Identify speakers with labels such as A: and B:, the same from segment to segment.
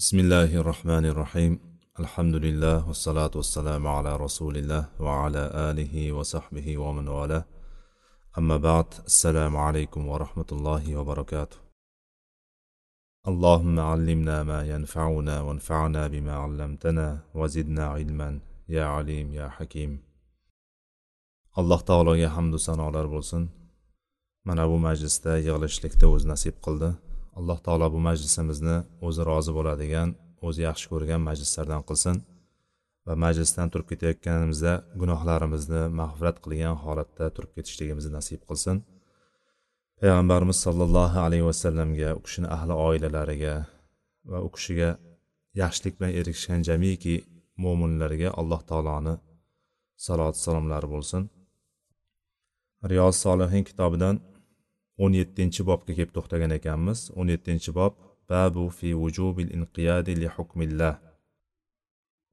A: بسم الله الرحمن الرحيم الحمد لله والصلاة والسلام على رسول الله وعلى آله وصحبه ومن والاه أما بعد السلام عليكم ورحمة الله وبركاته اللهم علمنا ما ينفعنا وانفعنا بما علمتنا وزدنا علما يا عليم يا حكيم alloh taologa hamdu sanolar bo'lsin. Mana bu majlisda yig'ilishlikda o'zi nasib qildi. Alloh taolo bu majlisimizni o'zi rozi bo'ladigan o'zi yaxshi ko'rgan majlislardan qilsin va majlisdan turib ketayotganimizda gunohlarimizni mag'firat qilgan holatda turib ketishligimizni nasib qilsin. Payg'ambarimiz sollallohu alayhi vasallamga u kishini ahli oilalariga va u kishiga yaxshilik bilan erishgan jamiki mo'minlarga alloh taoloni salot salomlari bo'lsin. Riyoz solihin kitobidan o'n yettinchi bobga kelib to'xtagan ekanmiz o'n yettinchi bob babu fi vujubil inqiyadi li hukmillah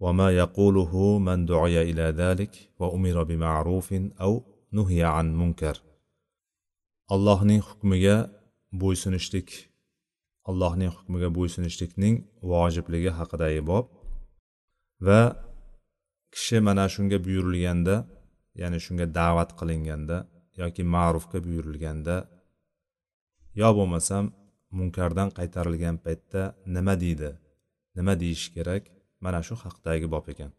A: وما يقوله من دعي إلى ذلك وأمر بمعروف أو نهي عن منكر allohning hukmiga bo'ysunishlik allohning hukmiga bo'ysunishlikning vojibligi haqidagi bob va kishi mana shunga buyurilganda ya'ni shunga da'vat qilinganda yoki ma'rufga buyurilganda yo bo'lmasam munkardan qaytarilgan paytda nima deydi? Nima deyish kerak? Mana shu haqdagi bob ekan.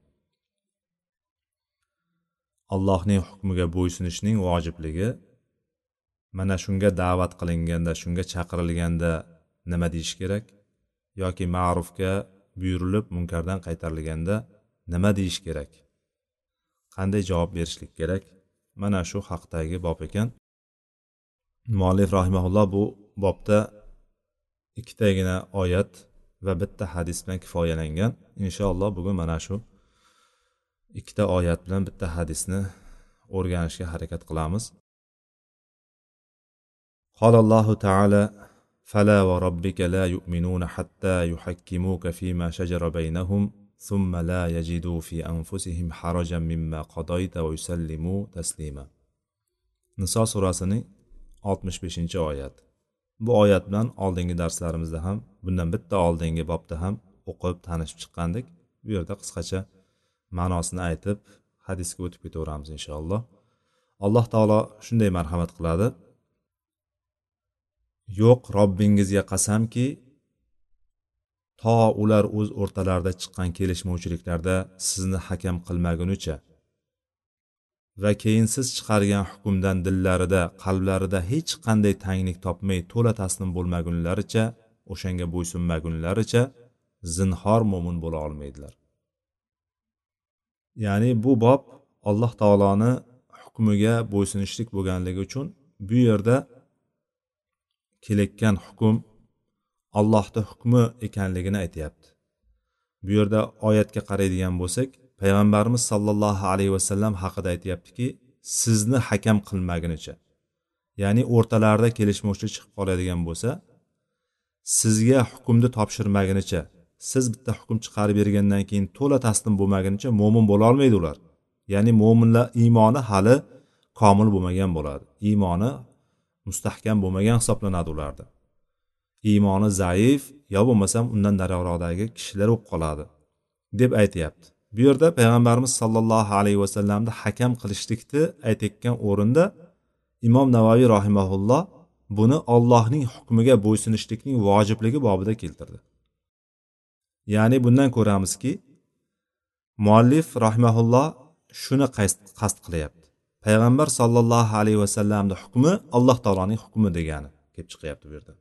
A: Allohning hukmiga bo'ysunishning vojibligi mana shunga da'vat qilinganda shunga chaqirilganda nima deyish kerak? Yoki ma'rufga buyurilib munkardan qaytarilganda nima deyish kerak? Qanday javob berishlik kerak? Mana shu haqdagi bob ekan. muallif rahimaulloh bu bobda ikkitagina oyat va bitta hadis bilan kifoyalangan inshaalloh bugun mana shu ikkita oyat bilan bitta hadisni o'rganishga harakat qilamiz قال الله تعالى فلا وربك لا يؤمنون حتى يحكموك فيما شجر بينهم ثم لا يجدوا في أنفسهم حرجا مما قضيت ويسلموا تسليما niso surasining oltmish beshinchi oyat. Bu oyat bilan oldingi darslarimizda ham bundan bitta oldingi bobda ham o'qib tanishib chiqqandik. Bu yerda qisqacha ma'nosini aytib hadisga o'tib ketaveramiz inshaalloh. Alloh taolo shunday marhamat qiladi. Yo'q robbingizga qasamki to ular o'z o'rtalarida chiqqan kelishmovchiliklarda sizni hakam qilmagunicha va keyin siz chiqargan hukmdan dillarida qalblarida hech qanday tanglik topmay to'la taslim bo'lmagunlaricha o'shanga bo'ysunmagunlaricha zinhor mo'min bo'la olmaydilar. Ya'ni bu bob alloh taoloni hukmiga bo'ysunishlik bo'lganligi uchun bu yerda kelayotgan hukm allohni hukmi ekanligini aytyapti. Bu yerda oyatga qaraydigan bo'lsak payg'ambarimiz sollallohu alayhi vasallam haqida aytyaptiki sizni hakam qilmagunicha ya'ni o'rtalarida kelishmovchilik chiqib qoladigan bo'lsa sizga hukmni topshirmagunicha siz bitta hukm chiqarib bergandan keyin to'la taslim bo'lmagunicha mo'min bo'lolmaydi ular. Ya'ni mo'minlar iymoni hali komil bo'lmagan bo'ladi. Iymoni mustahkam bo'lmagan hisoblanadi ularni iymoni zaif yo bo'lmasam undan nariroqdagi kishilar bo'lib qoladi deb aytyapti. Bu yerda payg'ambarimiz sollallohu alayhi vasallamni hakam qilishlikni aytayotgan o'rinda imom navoiy rahimaulloh buni ollohning hukmiga bo'ysunishlikning vojibligi bobida keltirdi. Ya'ni bundan ko'ramizki muallif rahimaulloh shuni qasd qilyapti. Payg'ambar sollallohu alayhi vasallamni hukmi alloh taoloning hukmi degani kelib chiqyapti bu yerda.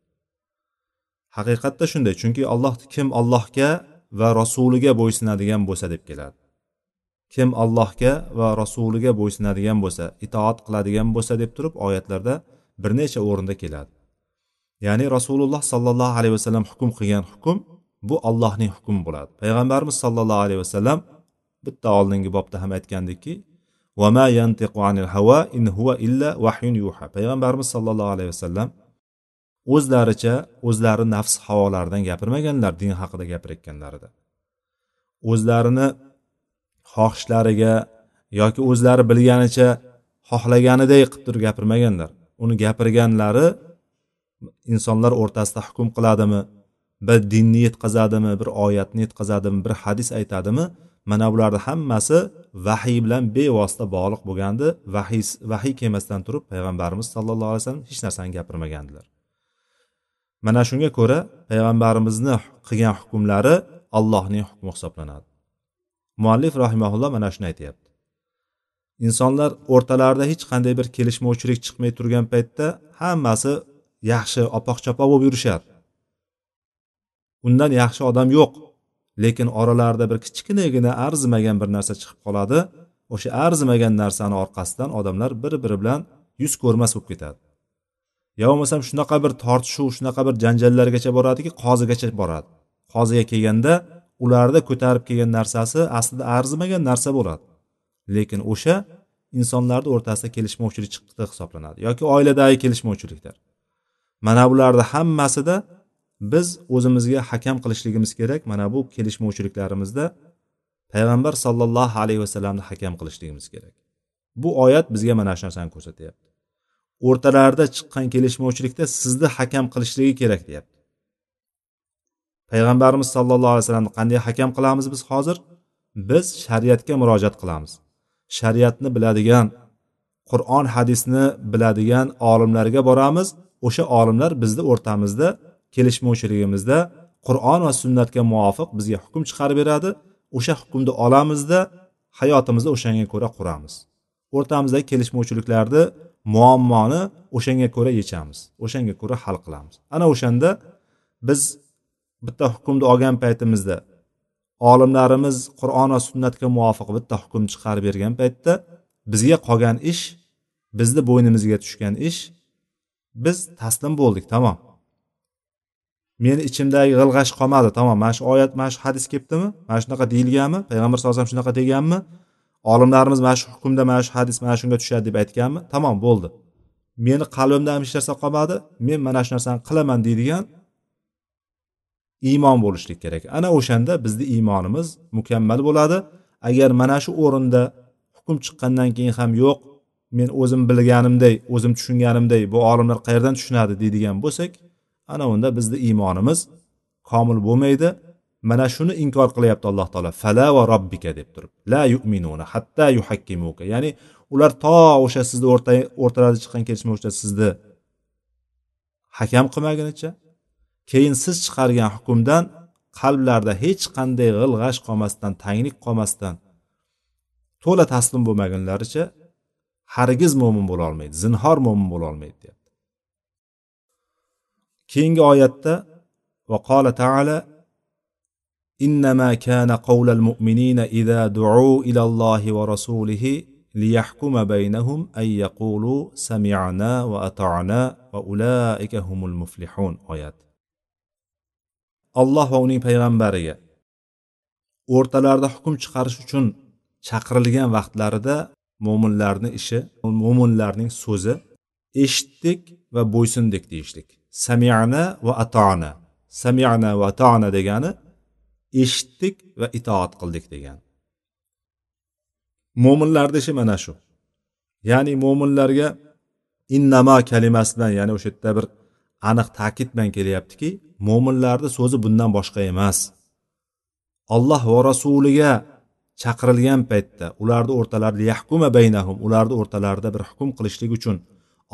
A: Haqiqatda shunday chunki alloh kim allohga va rasuliga bo'ysunadigan bo'lsa deb keladi. Kim allohga va rasuliga bo'ysunadigan bo'lsa itoat qiladigan bo'lsa deb turib oyatlarda bir necha o'rinda keladi. Ya'ni rasululloh sollallohu alayhi vasallam hukm qilgan hukm bu allohning hukmi bo'ladi. Payg'ambarimiz sollallohu alayhi vasallam bitta oldingi bobda ham aytgandikki payg'ambarimiz sollallohu alayhi vasallam o'zlaricha o'zlari nafs havolaridan gapirmaganlar din haqida gapirayotganlarida. O'zlarini xohishlariga yoki o'zlari bilganicha xohlaganiday qilib turib gapirmaganlar. Uni gapirganlari insonlar o'rtasida hukm qiladimi bir dinni yetkazadimi bir oyatni yetkazadimi bir hadis aytadimi mana bularni hammasi vahiy bilan bevosita bog'liq bo'lgandi. Vahiy vahiy kelmasdan turib payg'ambarimiz sallallohu alayhi vasallam hech narsani gapirmagandilar. Mana shunga ko'ra payg'ambarimizni qilgan hukmlari allohning hukmi hisoblanadi. Muallif rahimaulloh mana shuni aytyapti. Insonlar o'rtalarida hech qanday bir kelishmovchilik chiqmay turgan paytda hammasi yaxshi opoq chopoq bo'lib yurishadi. Undan yaxshi odam yo'q lekin oralarida bir kichkinagina arzimagan bir narsa chiqib qoladi. O'sha arzimagan narsani orqasidan odamlar bir biri bilan yuz ko'rmas bo'lib ketadi. Yo bo'lmasam shunaqa bir tortishuv shunaqa bir janjallargacha boradiki qozigacha boradi. Qoziga kelganda ularda ko'tarib kelgan narsasi aslida arzimagan narsa bo'ladi. Lekin o'sha insonlarni o'rtasida kelishmovchilik chiqdi hisoblanadi yoki oiladagi kelishmovchiliklar mana bularni hammasida biz o'zimizga hakam qilishligimiz kerak. Mana bu kelishmovchiliklarimizda payg'ambar sollallohu alayhi vasallamni hakam qilishligimiz kerak. Bu oyat bizga mana shu narsani ko'rsatyapti. O'rtalarida chiqqan kelishmovchilikda sizni hakam qilishligi kerak deyapti. Payg'ambarimiz sollallohu alayhi vasallamni qanday hakam qilamiz biz hozir? Biz shariatga murojaat qilamiz. Shariatni biladigan qur'on hadisni biladigan olimlarga boramiz. O'sha olimlar bizni o'rtamizda kelishmovchiligimizda qur'on va sunnatga muvofiq bizga hukm chiqarib beradi. O'sha hukmni olamizda hayotimizni o'shanga ko'ra quramiz. O'rtamizdagi kelishmovchiliklarni muammoni o'shanga ko'ra yechamiz o'shanga ko'ra hal qilamiz. Ana o'shanda biz bitta hukmni olgan paytimizda olimlarimiz qur'on va sunnatga muvofiq bitta hukm chiqarib bergan paytda bizga qolgan ish bizni bo'ynimizga tushgan ish biz taslim bo'ldik tamom meni ichimdagi g'ilg'ash qolmadi tamom mana shu oyat mana shu hadis kelibdimi? Mana shunaqa deyilganmi? Payg'ambar sallallohu alayhi vasallam shunaqa deganmi? Olimlarimiz mana shu hukmda mana shu hadis mana shunga tushadi deb aytganmi? Tamom bo'ldi. Meni qalbimda hech narsa qolmadi men mana shu narsani qilaman deydigan iymon bo'lishlik kerak. Ana o'shanda bizni iymonimiz mukammal bo'ladi. Agar mana shu o'rinda hukm chiqqandan keyin ham yo'q men o'zim bilganimday o'zim tushunganimday bu olimlar qayerdan tushunadi deydigan bo'lsak ana unda bizni iymonimiz komil bo'lmaydi. mana shuni inkor qilyapti alloh taolo. Fala va robbika deb turib. La yu'minuna hatta yuhakkimuka. Ya'ni ular to o'sha sizni o'rta o'rtalarida chiqqan kelishma o'sha sizni hakam qilmagunicha keyin siz chiqargan hukmdan qalblarida hech qanday g'ilg'ash qolmasdan tanglik qolmasdan to'la taslim bo'lmagunlaricha hargiz mo'min bo'lolmaydi zinhor mo'min bo'lolmaydi deyapti. Keyingi oyatda va qola taala إنما كان قول المؤمنين إذا دعوا إلى الله ورسوله ليحكم بينهم أن يقولوا سمعنا وأطعنا وأولئك هم المفلحون آيات alloh va uning payg'ambariga o'rtalarida hukm chiqarish uchun chaqirilgan vaqtlarida mo'minlarni ishi mo'minlarning so'zi eshitdik va bo'ysundik deyishlik samiana va atona samiana va atona degani eshitdik va itoat qildik degan. Mo'minlarni ishi mana shu. Ya'ni mo'minlarga innamo kalimasi bilan ya'ni o'sha yerda bir aniq ta'kid bilan kelyaptiki mo'minlarni so'zi bundan boshqa emas. Alloh va rasuliga chaqirilgan paytda ularni o'rtalarida yahkuma baynahum ularni o'rtalarida bir hukm qilishlik uchun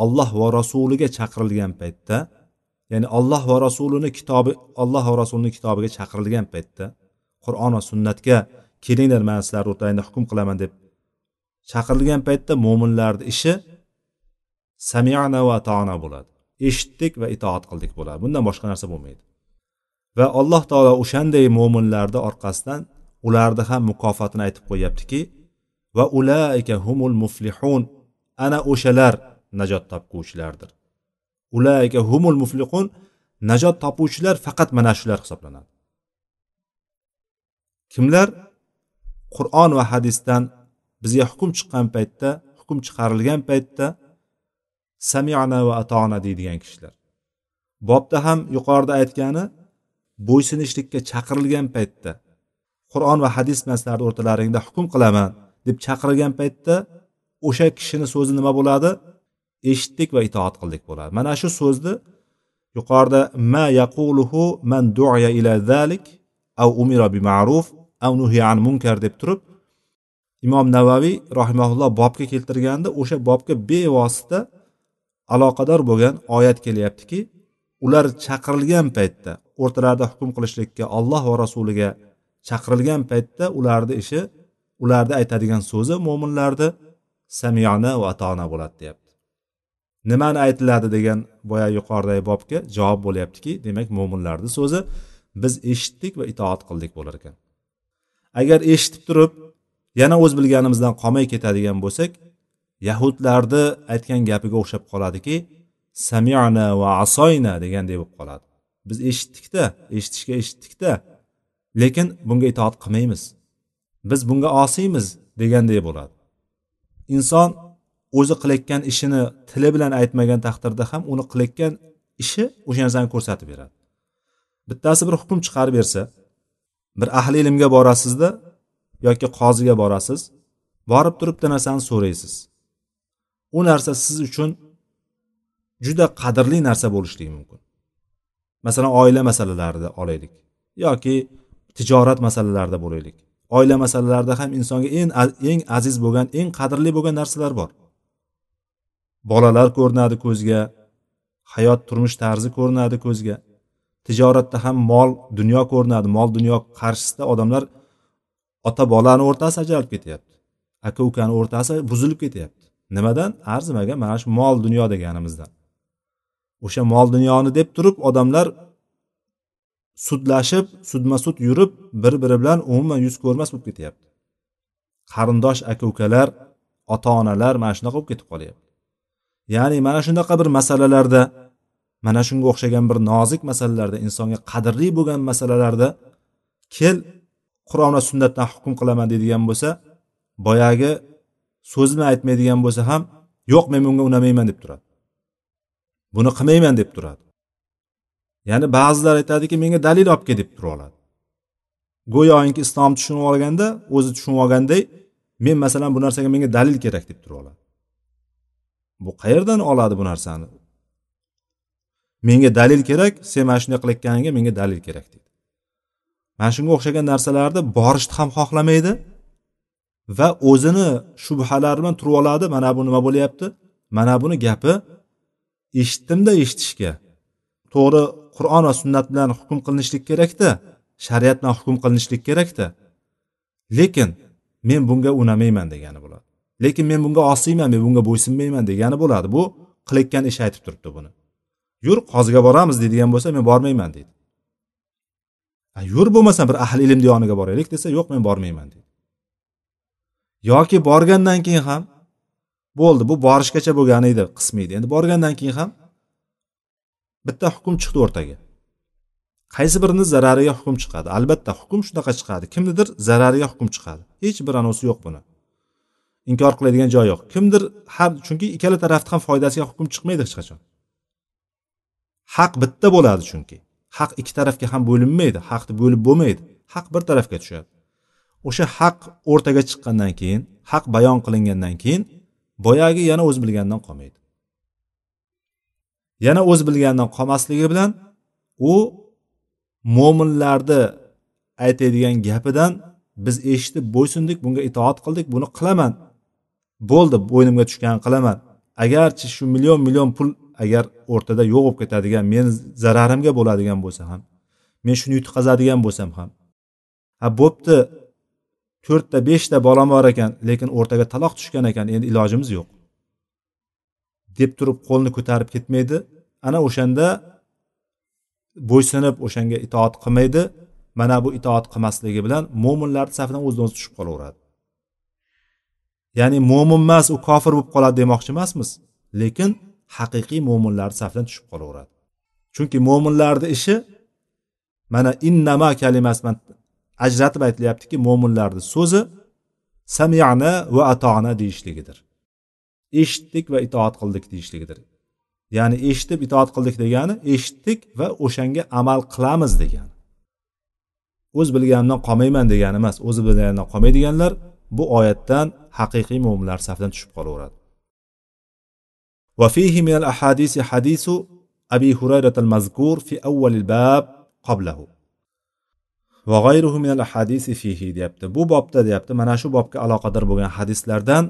A: alloh va rasuliga chaqirilgan paytda ya'ni alloh va rasulini kitobi alloh va rasulini kitobiga chaqirilgan paytda qur'on va sunnatga kelinglar man sizlarni o'rtangda hukm qilaman deb chaqirilgan paytda mo'minlarni ishi samiana va atona bo'ladi. Eshitdik va itoat qildik bo'ladi. Bundan boshqa narsa bo'lmaydi. Va alloh taolo o'shanday mo'minlarni orqasidan ularni ham mukofotini aytib qo'yyaptiki va ulaika humul muflihun ana o'shalar najot topguvchilardir. Ulaika humul muflihun najot topuvchilar faqat mana shular hisoblanadi. Kimlar? Qur'on va hadisdan bizga hukm chiqqan paytda hukm chiqarilgan paytda samiana va atona deydigan kishilar. Bobda ham yuqorida aytgani bo'ysunishlikka chaqirilgan paytda qur'on va hadis bilan o'rtalaringda hukm qilaman deb chaqirilgan paytda o'sha kishini so'zi nima bo'ladi? Eshitdik va itoat qildik bo'ladi mana shu so'zni yuqorida ma yaquluhu man duya ila zalik av umira bi ma'ruf av nuhiya an munkar deb turib imom navaviy rahimaulloh bobga keltirganda o'sha bobga bevosita aloqador bo'lgan oyat kelyaptiki ular chaqirilgan paytda o'rtalarida hukm qilishlikka olloh va rasuliga chaqirilgan paytda ularni ishi ularni aytadigan so'zi mo'minlarni samiyona va atona bo'ladi deyapti. Nimani aytiladi degan boya yuqoridagi bobga javob bo'lyaptiki demak mo'minlarni so'zi biz eshitdik va itoat qildik bo'lar ekan. Agar eshitib turib yana o'z bilganimizdan qolmay ketadigan bo'lsak yahudlarni aytgan gapiga o'xshab qoladiki samiana va asoyna deganday bo'lib qoladi. Biz eshitdikda eshitishga eshitdikda lekin bunga itoat qilmaymiz. Biz bunga osiymiz deganday bo'ladi. Inson o'zi qilayotgan ishini tili bilan aytmagan taqdirda ham uni qilayotgan ishi o'sha narsani ko'rsatib beradi. Bittasi bir hukm chiqarib bersa bir ahli ilmga borasizda yoki qoziga borasiz borib turib bitta narsani so'raysiz. U narsa siz uchun juda qadrli narsa bo'lishligi mumkin. Masalan oila masalalarida olaylik yoki tijorat masalalarida bo'laylik. Oila masalalarida ham insonga eng eng aziz bo'lgan eng qadrli bo'lgan narsalar bor. Bolalar ko'rinadi ko'zga hayot turmush tarzi ko'rinadi ko'zga. Tijoratda ham mol dunyo ko'rinadi. Mol dunyo qarshisida odamlar ota bolani o'rtasi ajralib ketyapti. Aka ukani o'rtasi buzilib ketyapti. Nimadan? Arzimagan mana shu mol dunyo deganimizdan. O'sha mol dunyoni deb turib odamlar sudlashib sudma sud yurib bir biri bilan umuman yuz ko'rmas bo'lib ketyapti. Qarindosh aka ukalar ota onalar mana shunaqa bo'lib ketib qolyapti. Ya'ni mana shunaqa bir masalalarda mana shunga o'xshagan bir nozik masalalarda insonga qadrli bo'lgan masalalarda kel qur'on va sunnatdan hukm qilaman deydigan bo'lsa boyagi so'zini aytmaydigan bo'lsa ham yo'q men bunga unamayman deb turadi. Buni qilmayman deb turadi. Ya'ni ba'zilar aytadiki menga dalil olib kel deb tura oladi. Go'yoki islomni tushunib olganda o'zi tushunib olganday men masalan bu narsaga menga dalil kerak deb tura oladi. Bu qayerdan oladi bu narsani? Menga dalil kerak sen mana shunday qilayotganingga menga dalil kerak deydi mana shunga o'xshagan narsalarni borishni ham xohlamaydi va o'zini shubhalari bilan turib oladi. Mana bu nima bo'lyapti? Mana buni gapi eshitdimda eshitishga. To'g'ri qur'on va sunnat bilan hukm qilinishlik kerakda shariat bilan hukm qilinishlik kerakda. Lekin men bunga unamayman degani bo'ladi. Lekin men bunga osiyman men bunga bo'ysunmayman degani bo'ladi. Bu qilayotgan ishi aytib turibdi buni. Yur qoziga boramiz deydigan bo'lsa men bormayman deydi. Yur bo'lmasa bir ahli ilmni yoniga boraylik desa yo'q men bormayman deydi. Yoki borgandan keyin ham bo'ldi bu borishgacha bo'lgan edi qismi edi. Endi borgandan keyin ham bitta hukm chiqdi o'rtaga. Qaysi birini zarariga hukm chiqadi? Albatta hukm shunaqa chiqadi. Kimnidir zarariga hukm chiqadi. Hech bir anavsi yo'q buni. Inkor qiladigan joyi yo'q. Kimdir har chunki ikkala tarafni ham foydasiga hukm chiqmaydi hech qachon. Haq bitta bo'ladi chunki. Haq ikki tarafga ham bo'linmaydi haqni bo'lib bo'lmaydi. Haq bir tarafga tushadi. O'sha haq o'rtaga chiqqandan keyin haq bayon qilingandan keyin boyagi yana o'z bilganidan qolmaydi. Yana o'z bilganidan qolmasligi bilan u mo'minlarni aytadigan gapidan biz eshitib bo'ysundik bunga itoat qildik buni qilaman bo'ldi bo'ynimga tushganini qilaman. Agarchi shu million million pul agar o'rtada yo'q bo'lib ketadigan meni zararimga bo'ladigan bo'lsa ham men shuni yutqazadigan bo'lsam ham ha bo'pti. To'rtta beshta bolam bor ekan lekin o'rtaga taloq tushgan ekan endi ilojimiz yo'q deb turib qo'lni ko'tarib ketmaydi. Ana o'shanda bo'ysunib o'shanga itoat qilmaydi. Mana bu itoat qilmasligi bilan mo'minlarni safidan o'zidan o'zi tushib qolaveradi. Ya'ni mo'min emas u kofir bo'lib qoladi demoqchi emasmiz. Lekin haqiqiy mo'minlarni safidan tushib qolaveradi. Chunki mo'minlarni ishi mana innama kalimasi ajratib aytilyaptiki mo'minlarni so'zi samiyana va atona deyishligidir. Eshitdik va itoat qildik deyishligidir. Ya'ni eshitib itoat qildik degani eshitdik va o'shanga amal qilamiz degani. O'z bilganimdan qolmayman degani emas o'zi bilganidan qolmaydiganlar bu oyatdan haqiqiy mo'minlar safidan tushib qolaveradi وفيه من الأحاديث حديث أبي هريرة المذكور في أول الباب قبله وغيره من الأحاديث فيه deyapti bu bobda deyapti mana shu bobga aloqador bo'lgan hadislardan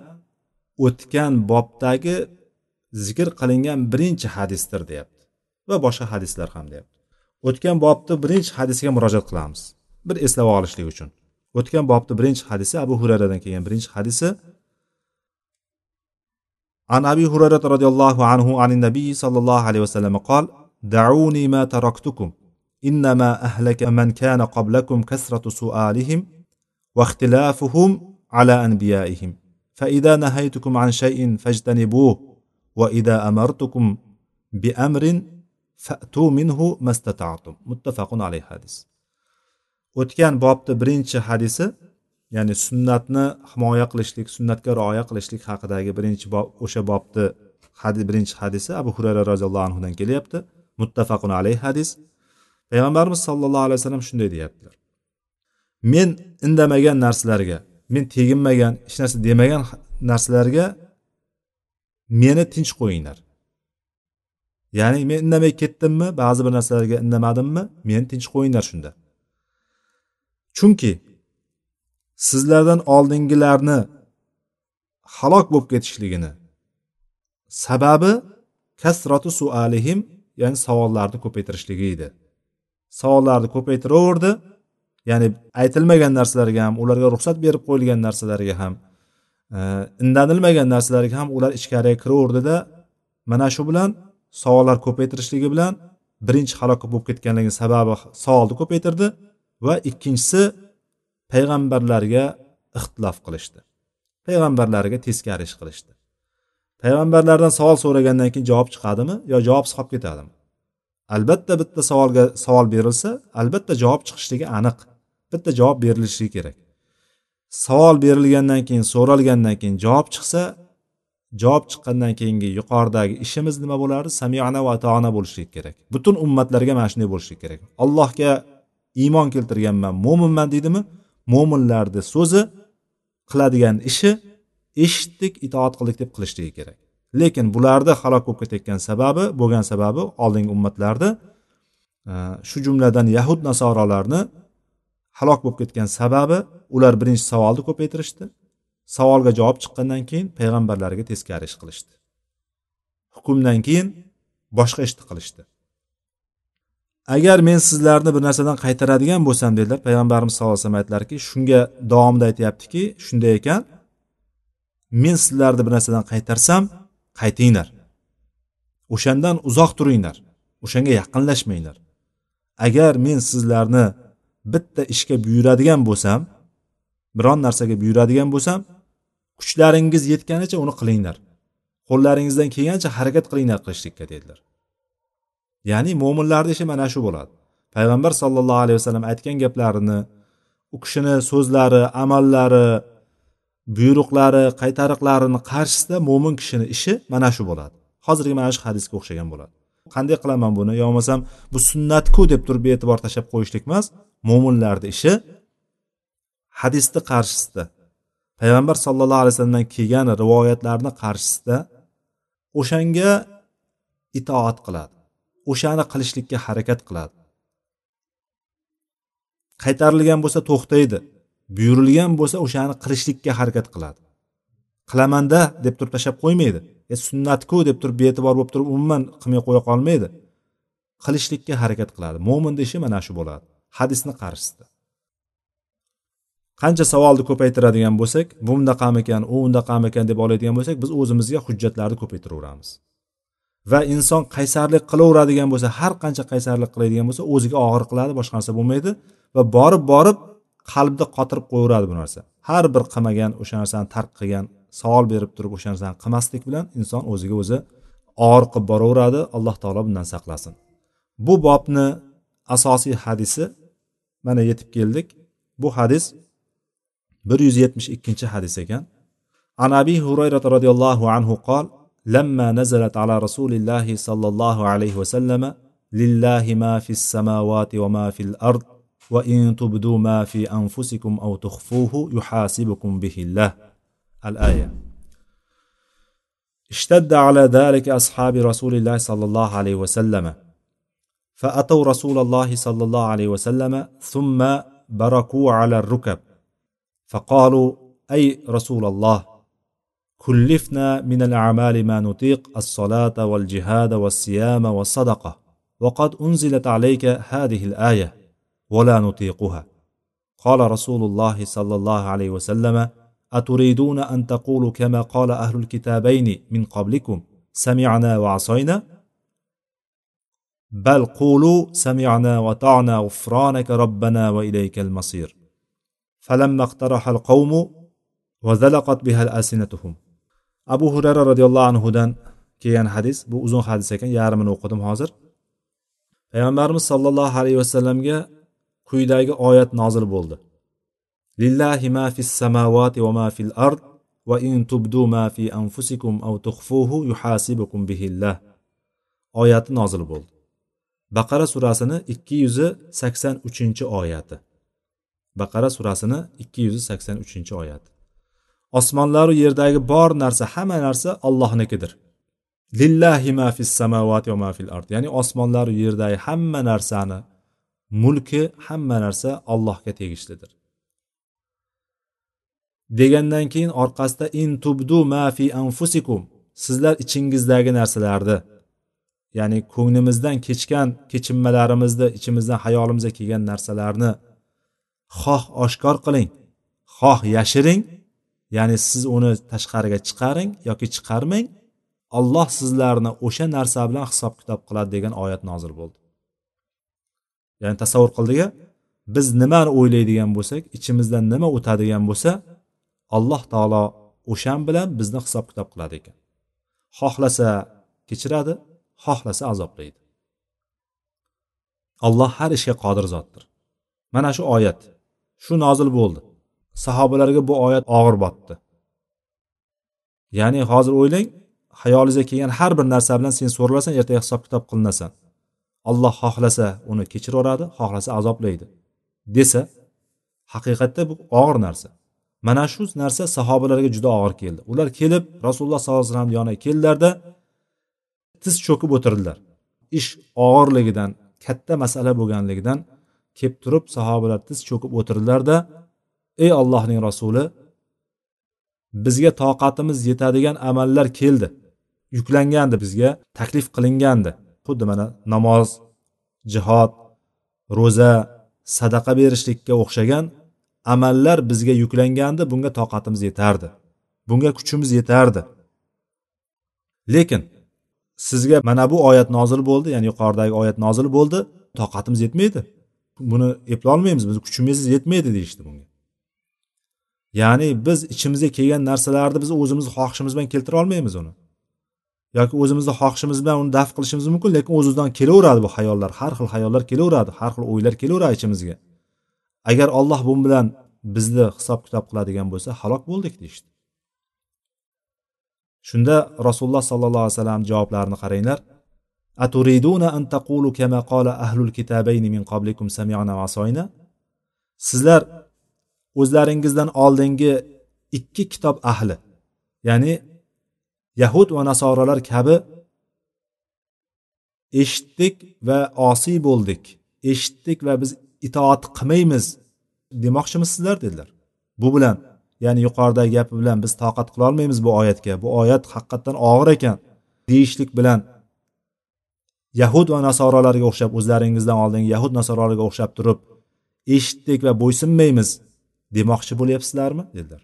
A: o'tgan bobdagi zikr qilingan birinchi hadisdir deyapti va boshqa hadislar ham deyapti o'tgan bobni birinchi hadisiga murojaat qilamiz bir eslab olishlik uchun O'tgan bobni birinchi hadisi abu hurayradan kelgan birinchi hadisi. عن أبي هريرة رضي الله عنه عن النبي صلى الله عليه وسلم قال دعوني ما تركتكم إنما أهلك من كان قبلكم كثرة سؤالهم واختلافهم على أنبيائهم فإذا نهيتكم عن شيء فاجتنبوه وإذا أمرتكم بأمر فأتوا منه ما استطعتم متفق عليه حديث o'tgan bobni birinchi hadisi ya'ni sunnatni himoya qilishlik sunnatga rioya qilishlik haqidagi birinchi bob o'sha bobni hadis birinchi hadisi abu hurayra roziyallohu anhudan kelyapti. Muttafaqun alayhi hadis. Payg'ambarimiz sollallohu alayhi vasallam shunday deyaptilar. Men indamagan narsalarga men teginmagan hech narsa demagan narsalarga meni tinch qo'yinglar. Ya'ni men indamay ketdimmi ba'zi bir narsalarga indamadimmi meni tinch qo'yinglar shunda. Chunki sizlardan oldingilarni halok bo'lib ketishligini sababi kasratu sualihim ya'ni savollarni ko'paytirishligi edi. Savollarni ko'paytiraverdi ya'ni aytilmagan narsalarga ham ularga ruxsat berib qo'yilgan narsalarga ham e, indanilmagan narsalarga ham ular ichkariga kiraverdida mana shu bilan savollar ko'paytirishligi bilan birinchi halok bo'lib ketganligi sababi savolni ko'paytirdi. Va ikkinchisi payg'ambarlarga ixtilof qilishdi. Payg'ambarlarga teskari ish qilishdi. Payg'ambarlardan savol so'ragandan keyin javob chiqadimi yo javobsiz qolib ketadimi? Albatta bitta savolga savol berilsa albatta javob chiqishligi aniq. Bitta javob berilishi kerak. Savol berilgandan keyin so'ralgandan keyin javob chiqsa javob chiqqandan keyingi yuqoridagi ishimiz nima bo'lardi samiana va atona bo'lishi kerak. Butun ummatlarga mana shunday bo'lishi kerak. Allohga iymon keltirganman mo'minman deydimi? Mo'minlarni so'zi qiladigan ishi eshitdik itoat qildik deb qilishligi kerak. Lekin bularni halok bo'lib ketayotgan sababi bo'lgan sababi oldingi ummatlarda e, shu jumladan yahud nasorolarni halok bo'lib ketgan sababi ular birinchi savolni ko'paytirishdi. Savolga javob chiqqandan keyin payg'ambarlarga teskari ish qilishdi. Hukmdan keyin boshqa ishni qilishdi. Agar men sizlarni bir narsadan qaytaradigan bo'lsam dedilar payg'ambarimiz sallallohu alayhi vasallam aytdilarki shunga davomida aytyaptiki shunday ekan men sizlarni bir narsadan qaytarsam qaytinglar. O'shandan uzoq turinglar o'shanga yaqinlashmanglar. Agar men sizlarni bitta ishga buyuradigan bo'lsam biron narsaga buyuradigan bo'lsam kuchlaringiz yetganicha uni qilinglar. Qo'llaringizdan kelgancha harakat qilinglar qilishlikka dedilar. Ya'ni mo'minlarni ishi mana shu bo'ladi. Payg'ambar sollallohu alayhi vasallam aytgan gaplarini u kishini so'zlari amallari buyruqlari qaytariqlarini qarshisida mo'min kishini ishi mana shu bo'ladi. Hozirgi mana shu hadisga o'xshagan bo'ladi. Qanday qilaman buni? Yo bo'lmasam bu sunnatku deb turib bee'tibor tashlab qo'yishlik emas. Mo'minlarni ishi hadisni qarshisida payg'ambar sallallohu alayhi vasallamdan kelgan rivoyatlarni qarshisida o'shanga itoat qiladi. O'shani qilishlikka harakat qiladi. Qaytarilgan bo'lsa to'xtaydi buyurilgan bo'lsa o'shani qilishlikka harakat qiladi. Qilamanda deb turib tashlab qo'ymaydi. E sunnatku deb turib bee'tibor bo'lib turib umuman qilmay qo'ya qolmaydi. Qilishlikka harakat qiladi. Mo'minni ishi mana shu bo'ladi. Hadisni qarshisida. Qancha savolni ko'paytiradigan bo'lsak bu undaqamikan u undaqamikan deb oladigan bo'lsak biz o'zimizga hujjatlarni ko'paytiraveramiz. Va inson qaysarlik qilaveradigan bo'lsa har qancha qaysarlik qiladigan bo'lsa o'ziga og'ir qiladi boshqa narsa bo'lmaydi va borib borib qalbda qotirib qo'yaveradi bu narsa. Har bir qilmagan o'sha narsani tark qilgan savol berib turib o'sha narsani qilmaslik bilan inson o'ziga o'zi og'ir qilib boraveradi. Alloh taolo bundan saqlasin. Bu bobni asosiy hadisi mana yetib keldik. Bu hadis bir yuz yetmish ikkinchi hadis ekan. An abi hurayra roziyallohu anhu qol لما نزلت على رسول الله صلى الله عليه وسلم لله ما في السماوات وما في الأرض وإن تبدوا ما في أنفسكم أو تخفوه يحاسبكم به الله. الآية. اشتد على ذلك أصحاب رسول الله صلى الله عليه وسلم. فأتوا رسول الله صلى الله عليه وسلم ثم بركوا على الركب. فقالوا أي رسول الله؟ كلفنا من الأعمال ما نطيق الصلاة والجهاد والصيام والصدقة. وقد أنزلت عليك هذه الآية ولا نطيقها. قال رسول الله صلى الله عليه وسلم أتريدون أن تقولوا كما قال أهل الكتابين من قبلكم سمعنا وعصينا؟ بل قولوا سمعنا وطعنا غفرانك ربنا وإليك المصير. فلما اقترح القوم وذلقت بها الألسنتهم abu hurayra roziyallohu anhudan kelgan hadis bu uzun hadis ekan yarmini o'qidim hozir. Payg'ambarimiz sollallohu alayhi vasallamga quyidagi oyat nozil bo'ldi. Lillahi ma fis samavati va ma fil ard va in tubdu ma fi anfusikum aw tukhfuhu yuhasibukum bihillah. Oyati nozil bo'ldi. Baqara surasini ikki yuz sakson uchinchi oyati. Baqara surasini ikki yuz sakson uchinchi oyati. Osmonlaru yerdagi bor narsa hamma narsa ollohnikidir lillahi ma fis samovati va ma fil ard. Ya'ni osmonlaru yerdagi hamma narsani mulki hamma narsa allohga tegishlidir. Degandan keyin orqasida in tubdu ma fi anfusikum. Sizlar ichingizdagi narsalarni ya'ni ko'nglimizdan kechgan kechinmalarimizni ichimizdan hayolimizga kelgan narsalarni xoh oshkor qiling xoh yashiring. Ya'ni siz uni tashqariga chiqaring yoki chiqarmang olloh sizlarni o'sha narsa bilan hisob kitob qiladi degan oyat nozil bo'ldi. Ya'ni tasavvur qildika biz nimani o'ylaydigan bo'lsak ichimizdan nima o'tadigan bo'lsa alloh taolo o'shan bilan bizni hisob kitob qiladi ekan. Xohlasa kechiradi xohlasa azoblaydi. Alloh har ishga qodir zotdir. Mana shu oyat shu nozil bo'ldi. Sahobalarga bu oyat og'ir botdi. Ya'ni hozir o'ylang hayolingizga kelgan har bir narsa bilan sen so'ralasan ertaga hisob kitob qilinasan alloh xohlasa uni kechiraveradi xohlasa azoblaydi desa haqiqatda bu og'ir narsa. Mana shu narsa sahobalarga juda og'ir keldi. Ular kelib rasululloh sollallohu alayhi vasallam yoniga keldilarda tiz cho'kib o'tirdilar. Ish og'irligidan katta masala bo'lganligidan kelib turib sahobalar tiz cho'kib o'tirdilarda ey allohning rasuli bizga toqatimiz yetadigan amallar keldi. Yuklangandi bizga taklif qilingandi. Xuddi mana namoz jihod ro'za sadaqa berishlikka o'xshagan amallar bizga yuklangandi bunga toqatimiz yetardi. Bunga kuchimiz yetardi. Lekin sizga mana bu oyat nozil bo'ldi ya'ni yuqoridagi oyat nozil bo'ldi toqatimiz yetmaydi. Buni eplolmaymiz biz kuchimiz yetmaydi deyishdi bunga. Ya'ni biz ichimizga kelgan narsalarni biz o'zimizni xohishimiz bilan keltira olmaymiz uni. Yoki o'zimizni xohishimiz bilan uni daf qilishimiz mumkin lekin o'z o'zidan kelaveradi bu hayollar har xil hayollar kelaveradi har xil o'ylar kelaveradi ichimizga. Agar olloh bu bilan bizni hisob kitob qiladigan bo'lsa halok bo'ldik deyishdi. Shunda rasululloh sollallohu alayhi vasallam javoblarini qaranglar. Aturiduna an taqulu kama qala ahlul kitabayni min qablikum sami'na va asoyna sizlar o'zlaringizdan oldingi ikki kitob ahli ya'ni yahud va nasoralar kabi eshitdik va osiy bo'ldik eshitdik va biz itoat qilmaymiz demoqchimisizlar dedilar. Bu bilan ya'ni yuqoridagi gapi bilan biz toqat qilolmaymiz bu oyatga. Bu oyat haqiqatdan og'ir ekan. Deyishlik bilan yahud va nasoralarga o'xshab o'zlaringizdan oldingi yahud nasoralarga o'xshab turib eshitdik va bo'ysunmaymiz demoqchi bo'lyapsizlarmi? dedilar.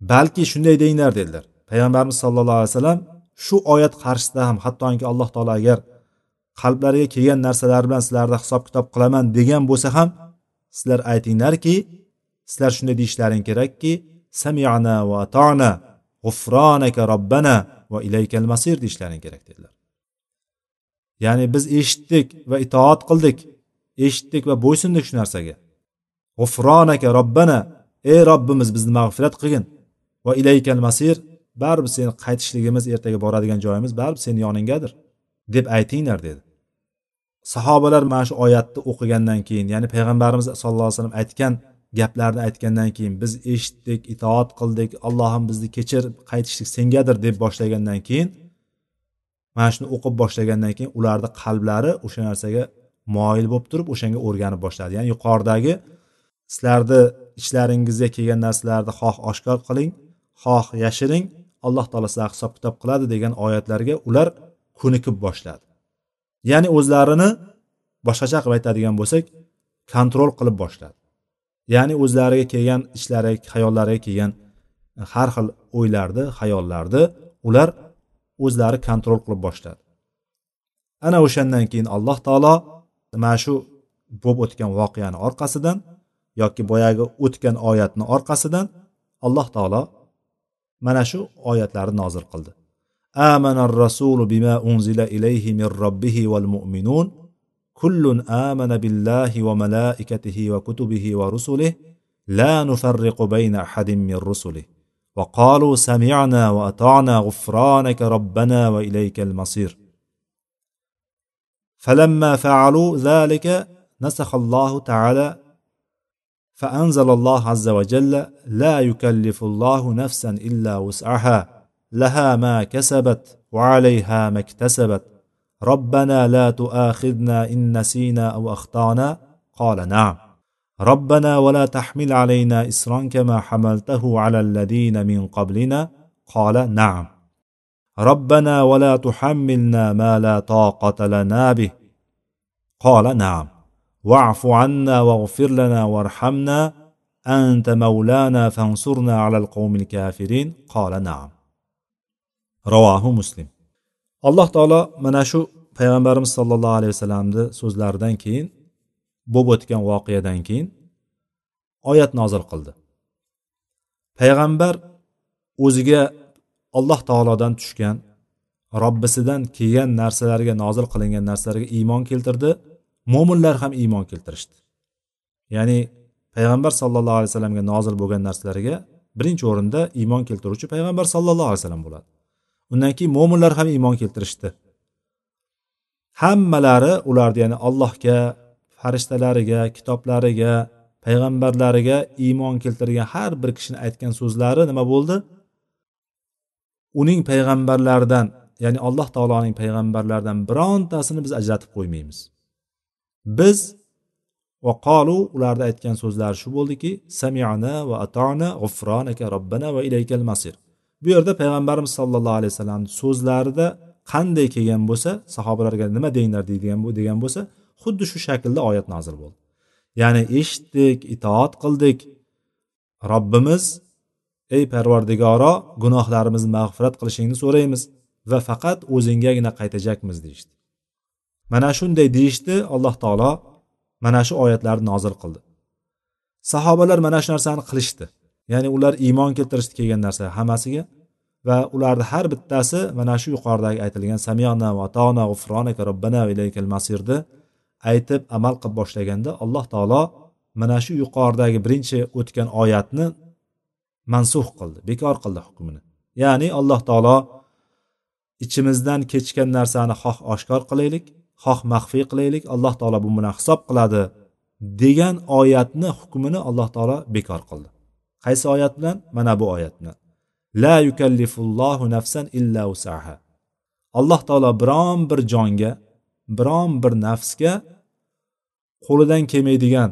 A: Balki shunday denglar dedilar. Payg'ambarimiz sallallohu alayhi vasallam shu oyat qarshisida ham hattoki alloh taolo agar qalblariga kelgan narsalar bilan sizlarni hisob kitob qilaman degan bo'lsa ham sizlar aytinglarki sizlar shunday deyishlaring kerakki samiana va atona g'ufronaka robbana va ilaykal masir deyishlaring kerak dedilar. Ya'ni biz eshitdik va itoat qildik eshitdik va bo'ysundik shu narsaga. G'ufronaka robbana ey robbimiz bizni mag'firat qilgin. Va ilaykal masir baribir seni qaytishligimiz ertaga boradigan joyimiz baribir seni yoningdadir deb aytinglar dedi. Sahobalar mana shu oyatni o'qigandan keyin ya'ni payg'ambarimiz sallallohu alayhi vasallam aytgan gaplarni aytgandan keyin biz eshitdik itoat qildik allohim bizni kechir qaytishlik sengadir deb boshlagandan keyin mana shuni o'qib boshlagandan keyin ularni qalblari o'sha narsaga moyil bo'lib turib o'shanga o'rganib boshladi. Ya'ni yuqoridagi sizlarni ichlaringizga kelgan narsalarni xoh oshkor qiling xoh yashiring. Alloh taolo sizlarga hisob kitob qiladi degan oyatlarga ular ko'nikib boshladi. Ya'ni o'zlarini boshqacha qilib aytadigan bo'lsak kontrol qilib boshladi. Ya'ni o'zlariga kelgan ishlari hayollariga kelgan e, har xil o'ylarni hayollarni ular o'zlari kontrol qilib boshladi. Ana o'shandan keyin alloh taolo mana shu bo'lib o'tgan voqeani orqasidan yoki boyagi o'tgan oyatni orqasidan alloh taolo mana shu oyatlarni nozil qildi amanar rasulu bima unzila ilayhi min robbihi val mu'minun kullun amana billahi va malaikatihi va kutubihi va rusulihi la nufarriqu bayna ahadin min rusulihi وقالوا سمعنا وأطعنا غفرانك ربنا وإليك المصير فلما فعلوا ذلك نسخ الله تعالى فأنزل الله عز وجل لا يكلف الله نفسا إلا وسعها لها ما كسبت وعليها ما اكتسبت. ربنا لا تؤاخذنا إن نسينا أو أخطأنا؟ قال نعم. ربنا ولا تحمل علينا إسرا كما حملته على الذين من قبلنا؟ قال نعم. ربنا ولا تحملنا ما لا طاقة لنا به؟ قال نعم. واعف عنا واغفر لنا وارحمنا أنت مولانا فانصرنا على القوم الكافرين قال نعم رواه مسلم alloh taolo mana shu payg'ambarimiz sollallohu alayhi vasallamni so'zlaridan keyin bo'lib o'tgan voqeadan keyin oyat nozil qildi payg'ambar o'ziga alloh taolodan tushgan robbisidan kelgan narsalarga nozil qilingan narsalarga iymon keltirdi mo'minlar ham iymon keltirishdi. Ya'ni payg'ambar sallallohu alayhi vasallamga nozil bo'lgan narsalarga birinchi o'rinda iymon keltiruvchi payg'ambar sallallohu alayhi vasallam bo'ladi. Undan keyin mo'minlar ham iymon keltirishdi. Hammalari ularni ya'ni allohga farishtalariga kitoblariga payg'ambarlariga iymon keltirgan har bir kishini aytgan so'zlari nima bo'ldi? Uning payg'ambarlaridan ya'ni alloh taoloning payg'ambarlaridan birontasini biz ajratib qo'ymaymiz. Biz va qolu ularni aytgan so'zlari shu bo'ldiki samiana va atona g'ufronaka robbana va ilaykal masir. Bu yerda payg'ambarimiz sollallohu alayhi vasallam so'zlarida qanday kelgan bo'lsa sahobalarga nima denglar deydigan degan bo'lsa xuddi shu shaklda oyat nozil bo'ldi. Ya'ni eshitdik itoat qildik. Robbimiz ey parvardigoro gunohlarimizni mag'firat qilishingni so'raymiz va faqat o'zinggagina qaytajakmiz deyishdi. Mana shunday deyishdi alloh taolo mana shu oyatlarni nozil qildi. Sahobalar mana shu narsani qilishdi. Ya'ni ular iymon keltirishdi kelgan narsa hammasiga va ularni har bittasi mana shu yuqoridagi aytilgan samiyona va tona g'ufronaka robbana ilaykal masirni aytib amal qilib boshlaganda alloh taolo mana shu yuqoridagi birinchi o'tgan oyatni mansux qildi bekor qildi hukmini. Ya'ni alloh taolo ichimizdan kechgan narsani xoh oshkor qilaylik xoh maxfiy qilaylik alloh taolo bu bilan hisob qiladi degan oyatni hukmini alloh taolo bekor qildi. Qaysi oyat bilan? Mana bu oyat bilan la yukallifullohu nafsan illa usaha alloh taolo biron bir jonga biron bir nafsga qo'lidan kelmaydigan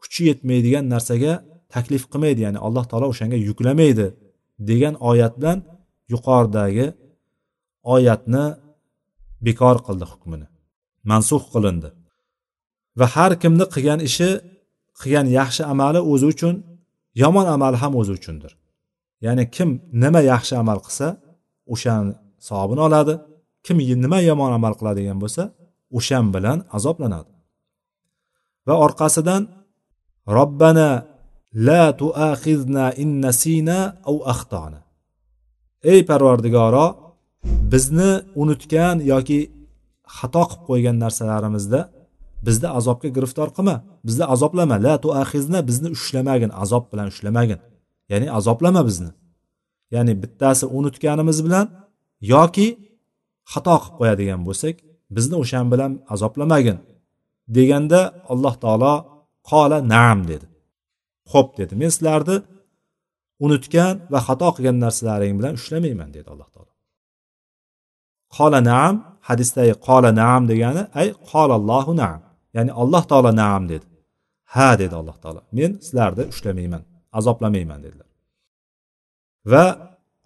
A: kuchi yetmaydigan narsaga taklif qilmaydi ya'ni alloh taolo o'shanga yuklamaydi degan oyat bilan yuqoridagi oyatni bekor qildi hukmini. Mansux qilindi. Va har kimni qilgan ishi qilgan yaxshi amali o'zi uchun yomon amali ham o'zi uchundir. Ya'ni kim nima yaxshi amal qilsa o'shani savobini oladi. Kim nima yomon amal qiladigan bo'lsa o'shan bilan azoblanadi. Va orqasidan robbana la tuaxizna in nasina au axtona ey parvardigoro bizni unutgan yoki xato qilib qo'ygan narsalarimizda bizni azobga giriftor qilma bizni azoblama. La tuaxizna bizni ushlamagin azob bilan ushlamagin ya'ni azoblama bizni. Ya'ni bittasi unutganimiz bilan yoki xato qilib qo'yadigan bo'lsak bizni o'shan bilan azoblamagin deganda alloh taolo qola naam dedi. Xo'p dedi. Men sizlarni unutgan va xato qilgan narsalaring bilan ushlamayman dedi alloh taolo. Qola naam hadisdagi qola naam degani ay qolallohu naam ya'ni alloh taolo naam dedi. Ha dedi alloh taolo. Men sizlarni ushlamayman azoblamayman dedilar. Va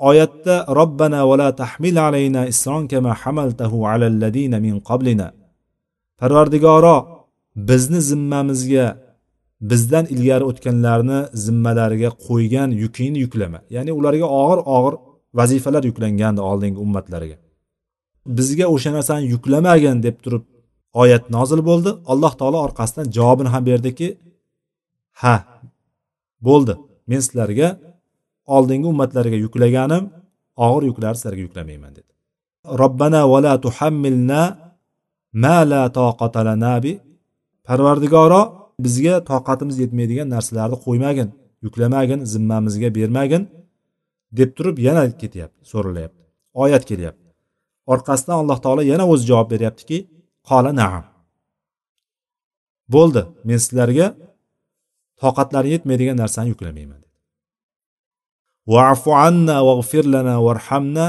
A: oyatda robbana vala tahmil alayna isron kama hamaltahu alalladina min qablina parvardigoro bizni zimmamizga bizdan ilgari o'tganlarni zimmalariga qo'ygan yukingni yuklama. Ya'ni ularga og'ir og'ir vazifalar yuklangandi oldingi ummatlarga bizga o'sha narsani yuklamagin deb turib oyat nozil bo'ldi. Alloh taolo orqasidan javobini ham berdiki ha bo'ldi. Men sizlarga oldingi ummatlarga yuklaganim og'ir yuklarni sizlarga yuklamayman dedi. Robbana vala tuhammilna ma la toqata lana bi. Parvardigoro bizga toqatimiz yetmaydigan narsalarni qo'ymagin yuklamagin zimmamizga bermagin deb turib yana ketyapti so'ralyapti oyat kelyapti. orqasidan alloh taolo yana o'zi javob beryaptiki qola naam. Bo'ldi men sizlarga toqatlari yetmaydigan narsani yuklamayman dedi. Vafu anna vag'fir lana varhamna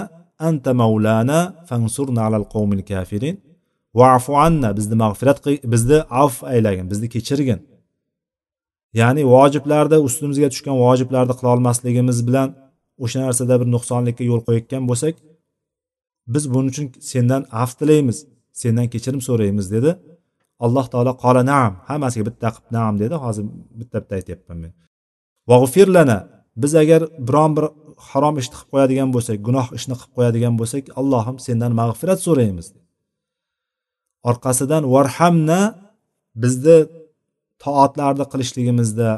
A: anta mavlana fansurna alal qavmil kafirin. Vafu anna bizni mag'firat bizni avf aylagin bizni kechirgin. Ya'ni vojiblarda ustimizga tushgan vojiblarni qila olmasligimiz bilan o'sha narsada bir nuqsonlikka yo'l qo'yayotgan bo'lsak biz buning uchun sendan af tilaymiz sendan kechirim so'raymiz dedi. Alloh taolo qola naam hammasiga bitta qilib naam dedi. Hozir bitta bitta aytyapman men. Vag'firlana biz agar biron bir harom ishni qilib qo'yadigan bo'lsak gunoh ishni qilib qo'yadigan bo'lsak allohim sendan mag'firat so'raymiz orqasidan varhamna bizni toatlarni qilishligimizda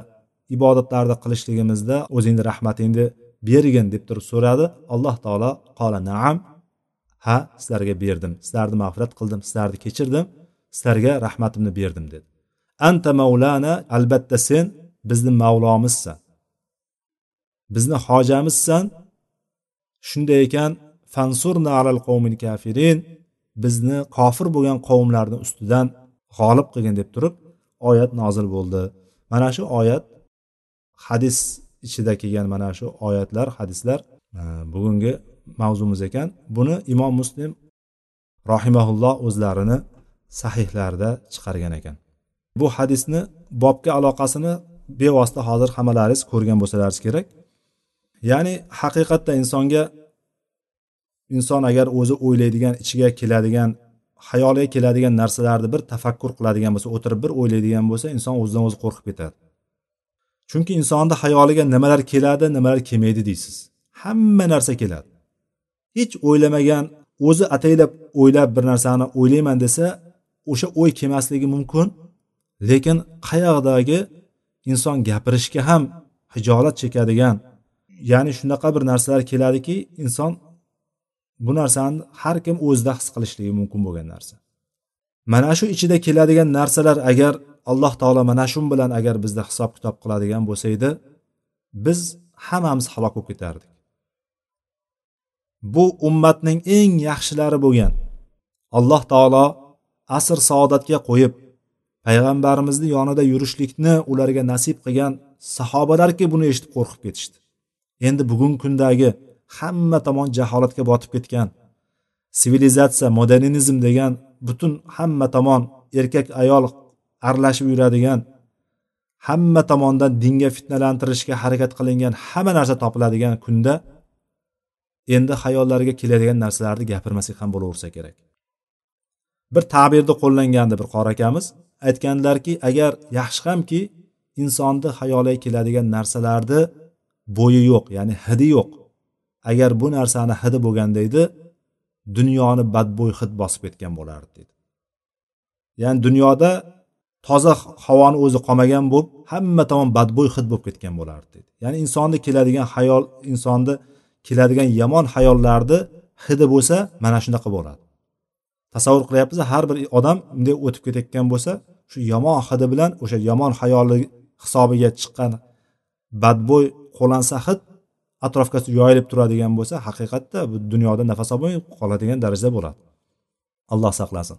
A: ibodatlarni qilishligimizda o'zingni rahmatingni bergin deb turib so'radi. Alloh taolo qola naam ha sizlarga berdim. Sizlarni mag'firat qildim. Sizlarni kechirdim. Sizlarga rahmatimni berdim dedi. Anta mavlana albatta sen bizni mavlomizsan bizni hojamizsan. Shunday ekan fansurna alal qavmil kafirin bizni kofir bo'lgan qavmlarni ustidan g'olib qilgin deb turib oyat nozil bo'ldi. Mana shu oyat hadis ichida kelgan mana shu oyatlar hadislar e, bugungi mavzumiz ekan. Buni imom muslim rohimaulloh o'zlarini sahihlarida chiqargan ekan. Bu hadisni bobga aloqasini bevosita hozir hammalaringiz ko'rgan bo'lsalaringiz kerak. Ya'ni haqiqatda insonga inson agar o'zi o'ylaydigan ichiga keladigan xayoliga keladigan narsalarni bir tafakkur qiladigan bo'lsa o'tirib bir o'ylaydigan bo'lsa inson o'zidan o'zi qo'rqib ketadi. Chunki insonni xayoliga nimalar keladi nimalar kelmaydi deysiz. Hamma narsa keladi. Hech o'ylamagan o'zi ataylab o'ylab bir narsani o'ylayman desa o'sha o'y kelmasligi mumkin. Lekin qayoqdagi inson gapirishga ham hijolat chekadigan ya'ni shunaqa bir narsalar keladiki inson bu narsani har kim o'zida his qilishligi mumkin bo'lgan narsa. Mana shu ichida keladigan narsalar agar alloh taolo mana shu bilan agar bizda hisob kitob qiladigan bo'lsa edi biz hammamiz halok bo'lib ketardik. Bu ummatning eng yaxshilari bo'lgan. Alloh taolo asr saodatga qo'yib payg'ambarimizni yonida yurishlikni ularga nasib qilgan sahobalarki buni eshitib qo'rqib ketishdi. Endi bugungi kundagi hamma tomon jaholatga botib ketgan sivilizatsiya modernizm degan butun hamma tomon erkak ayol aralashib yuradigan hamma tomondan dinga fitnalantirishga harakat qilingan hamma narsa topiladigan kunda endi xayollariga keladigan narsalarni gapirmasak ham bo'laversa kerak. Bir tabirni qo'llangandi bir qori akamiz. Aytganlarki agar yaxshi hamki insonni xayoliga keladigan narsalarni bo'yi yo'q ya'ni hidi yo'q. Agar bu narsani hidi bo'lganda edi dunyoni badbo'y hid bosib ketgan bo'lardi dedi ya'ni dunyoda toza havoni o'zi qolmagan bo'lib hamma tomon badbo'y hid bo'lib ketgan bo'lardi dedi ya'ni insonni keladigan hayol insonni keladigan yomon hayollarni hidi bo'lsa mana shunaqa bo'ladi. Tasavvur qilyapmiz har bir odam bunday o'tib ketayotgan bo'lsa shu yomon hidi bilan o'sha yomon hayoli hisobiga chiqqan badbo'y qo'lansa hid atrofga yoyilib turadigan bo'lsa haqiqatda bu dunyoda nafas olmay qoladigan darajada bo'ladi. Alloh saqlasin.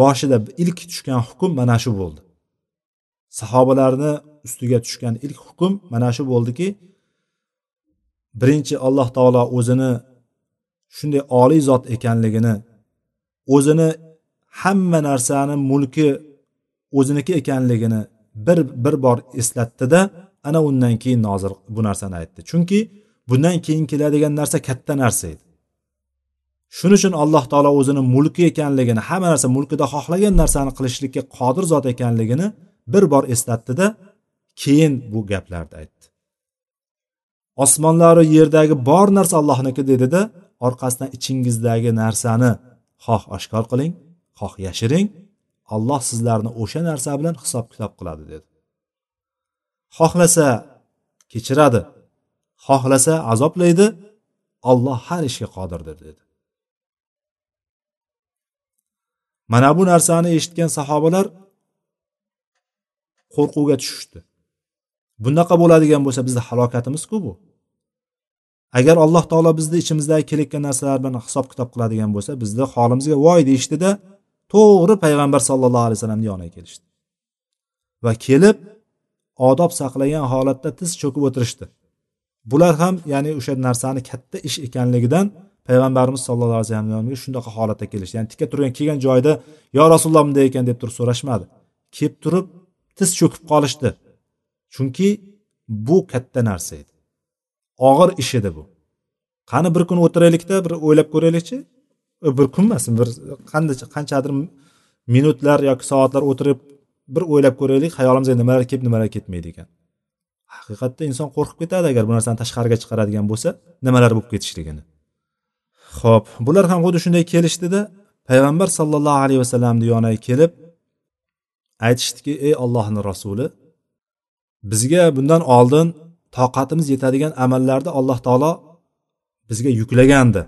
A: Boshida ilk tushgan hukm mana shu bo'ldi. Sahobalarni ustiga tushgan ilk hukm mana shu bo'ldiki birinchi alloh taolo o'zini shunday oliy zot ekanligini o'zini hamma narsani mulki o'ziniki ekanligini bir bir bor eslatdida ana undan keyin nozir bu narsani aytdi. Chunki bundan keyin keladigan narsa katta narsa edi. Shuning uchun alloh taolo o'zini mulki ekanligini hamma narsa mulkida xohlagan narsani qilishlikka qodir zot ekanligini bir bor eslatdida keyin bu gaplarni aytdi. Osmonlaru yerdagi bor narsa allohniki dedida orqasidan ichingizdagi narsani xoh oshkor qiling xoh yashiring. Alloh sizlarni o'sha narsa bilan hisob kitob qiladi dedi. Xohlasa kechiradi xohlasa azoblaydi olloh har ishga qodirdir dedi. Mana bu narsani eshitgan sahobalar qo'rquvga tushishdi. Bunaqa bo'ladigan bo'lsa bizni halokatimizku bu. Agar alloh taolo bizni ichimizdagi kelayotgan narsalar bilan hisob kitob qiladigan bo'lsa bizni holimizga voy deyishdida to'g'ri payg'ambar sallallohu alayhi vasallamni yoniga kelishdi. Va kelib odob saqlagan holatda tiz cho'kib o'tirishdi. Bular ham ya'ni o'sha narsani katta ish ekanligidan payg'ambarimiz sallallohu alayhi vasallam yoniga shunaqa holatda kelishdi. Ya'ni tikka turgan kelgan joyida yo rasululloh bunday ekan deb turib so'rashmadi. Kelib turib tiz cho'kib qolishdi. Chunki bu katta narsa edi. Og'ir ish edi bu. Qani bir kun o'tiraylikda bir o'ylab ko'raylikchi e, bir kun emas bir qanday qanchadir minutlar yoki soatlar o'tirib bir o'ylab ko'raylik hayolimizga nimalar kelib nimalar ketmaydi ekan. Haqiqatda inson qo'rqib ketadi agar bu narsani tashqariga chiqaradigan bo'lsa nimalar bo'lib ketishligini. Ho'p bular ham xuddi shunday kelishdida payg'ambar sollallohu alayhi vasallamni yoniga kelib aytishdiki ey ollohni rasuli bizga bundan oldin toqatimiz yetadigan amallarni alloh taolo bizga yuklagandi.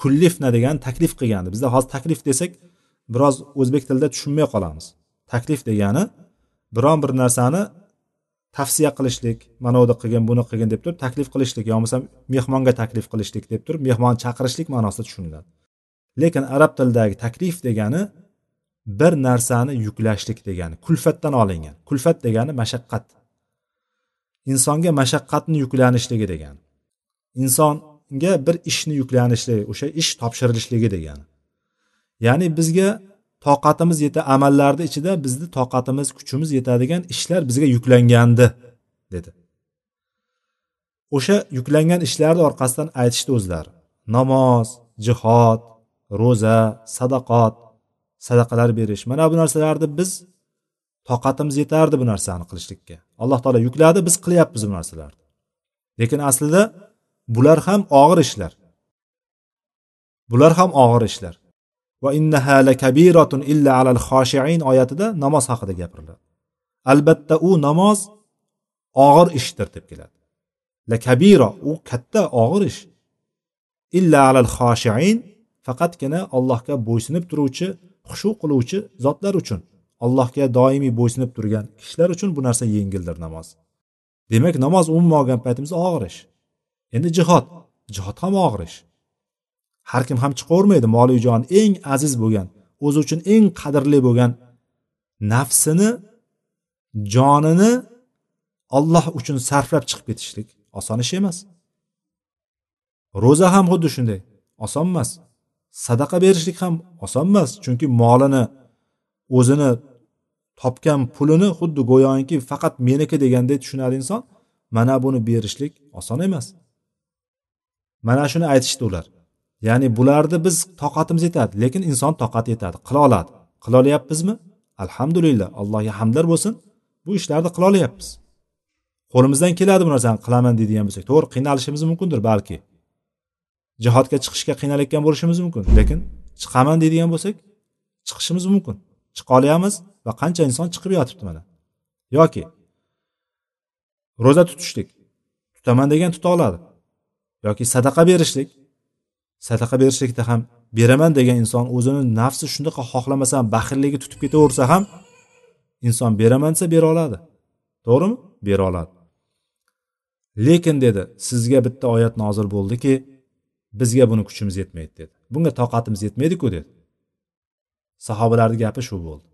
A: Kullifna degan taklif qilgandi. Bizda hozir taklif desak biroz o'zbek tilida tushunmay qolamiz. Taklif degani biron bir narsani tavsiya qilishlik mana bu qilgin buni qilgin deb turib taklif qilishlik yo bo'lmasam mehmonga taklif qilishlik deb turib mehmonni chaqirishlik ma'nosida tushuniladi. Lekin arab tilidagi taklif degani bir narsani yuklashlik degani kulfatdan olingan. Kulfat degani mashaqqat. Insonga mashaqqatni yuklanishligi degani insonga bir ishni yuklanishligi o'sha ish topshirilishligi degani ya'ni bizga toqatimiz yeta amallarni ichida bizni toqatimiz kuchimiz yetadigan ishlar bizga yuklangandi dedi. O'sha yuklangan ishlarni orqasidan aytishdi o'zlari. Namoz jihod ro'za sadaqot sadaqalar berish. Mana bu narsalarni biz toqatimiz yetardi bu narsani qilishlikka. Alloh taolo yukladi biz qilyapmiz bu narsalarni. Lekin aslida bular ham og'ir ishlar. Bular ham og'ir ishlar. Va innaha lakabiratun illa alal xoshiin oyatida namoz haqida gapiriladi. Albatta u namoz og'ir ishdir deb keladi. La kabira u katta og'ir ish. Illa alal xoshiin faqatgina allohga bo'ysunib turuvchi xushu qiluvchi zotlar uchun. Allohga doimiy bo'ysunib turgan kishilar uchun bu narsa yengildir namoz. Demak namoz umuman olgan paytimizda og'ir ish. Endi jihod jihod ham og'ir ish. Har kim ham chiqavermaydi moliy jon eng aziz bo'lgan o'zi uchun eng qadrli bo'lgan nafsini jonini olloh uchun sarflab chiqib ketishlik oson ish emas. Ro'za ham xuddi shunday oson emas. Sadaqa berishlik ham oson emas chunki molini o'zini topgan pulini xuddi go'yoki faqat meniki degandek tushunadi inson mana buni berishlik oson emas. Mana shuni aytishdi ular. Ya'ni bularni biz toqatimiz yetadi lekin inson toqati yetadi qila oladi. Qila olyapmizmi? Alhamdulillah allohga hamdlar bo'lsin bu ishlarni qila olyapmiz. Qo'limizdan keladi bu narsani qilaman deydigan bo'lsak to'g'ri qiynalishimiz mumkindir balki. Jihodga chiqishga qiynalayotgan bo'lishimiz mumkin lekin chiqaman deydigan bo'lsak chiqishimiz mumkin. Chiqa olamiz va qancha inson chiqib yotibdi mana. Yoki ro'za tutishlik tutaman degan tuta oladi. Yoki sadaqa berishlik sadaqa berishlikda ham beraman degan inson o'zini nafsi shunaqa xohlamasa ham baxilligi tutib ketaversa ham inson beraman desa bera oladi. To'g'rimi? Bera oladi. Lekin dedi sizga bitta oyat nozil bo'ldiki bizga buni kuchimiz yetmaydi dedi. Bunga toqatimiz yetmaydiku dedi. Sahobalarni gapi shu bo'ldi.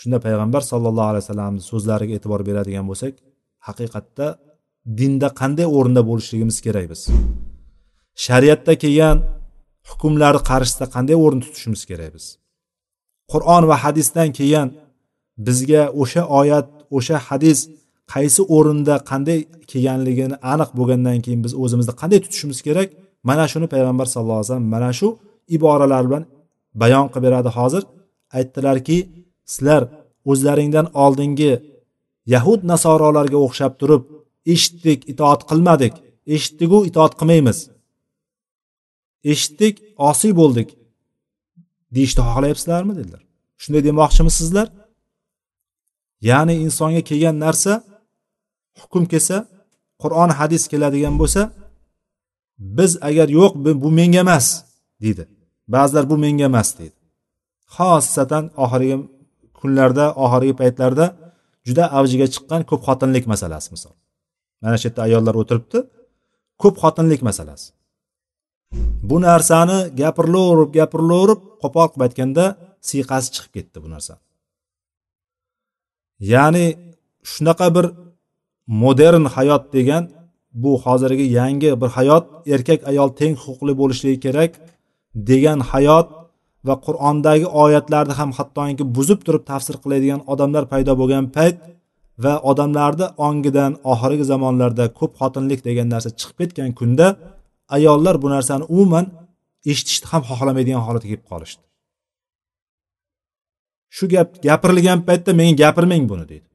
A: Shunda payg'ambar sallallohu alayhi vasallamni so'zlariga e'tibor beradigan bo'lsak haqiqatda dinda qanday o'rinda bo'lishligimiz kerak biz. Shariatda kelgan hukmlar qarshisida qanday o'rin tutishimiz kerak biz. Qur'on va hadisdan kelgan bizga o'sha oyat o'sha hadis qaysi o'rinda qanday kelganligini aniq bo'lgandan keyin biz o'zimizni qanday tutishimiz kerak? Mana shuni payg'ambar sallallohu alayhi vasallam mana shu iboralar bilan bayon qilib beradi. Hozir aytdilarki sizlar o'zlaringdan oldingi yahud nasorolarga o'xshab turib eshitdik itoat qilmadik eshitdiku itoat qilmaymiz. Eshitdik osiy bo'ldik. Deyishni xohlayapsizlarmi dedilar. Shunday demoqchimisizlar? Ya'ni insonga kelgan narsa hukm kelsa qur'on hadis keladigan bo'lsa biz agar yo'q bu menga emas deydi. Ba'zilar bu menga emas deydi. Xossatan oxirgi kunlarda oxirgi paytlarda juda avjiga chiqqan ko'p xotinlik masalasi misol. Mana shu yerda ayollar o'tiribdi. Ko'p xotinlik masalasi. Bu narsani gapirilaverib gapirilaverib qo'pol qilib aytganda siyqasi chiqib ketdi bu narsa ya'ni shunaqa bir modern hayot degan bu hozirgi yangi bir hayot erkak ayol teng huquqli bo'lishligi kerak degan hayot va qur'ondagi oyatlarni ham hattoki buzib turib tafsir qiladigan odamlar paydo bo'lgan payt va odamlarni ongidan oxirgi zamonlarda ko'p xotinlik degan narsa chiqib ketgan kunda ayollar bu narsani umuman eshitishni ham xohlamaydigan holatga kelib qolishdi. Shu gap gapirilgan paytda menga gapirmang buni deydi.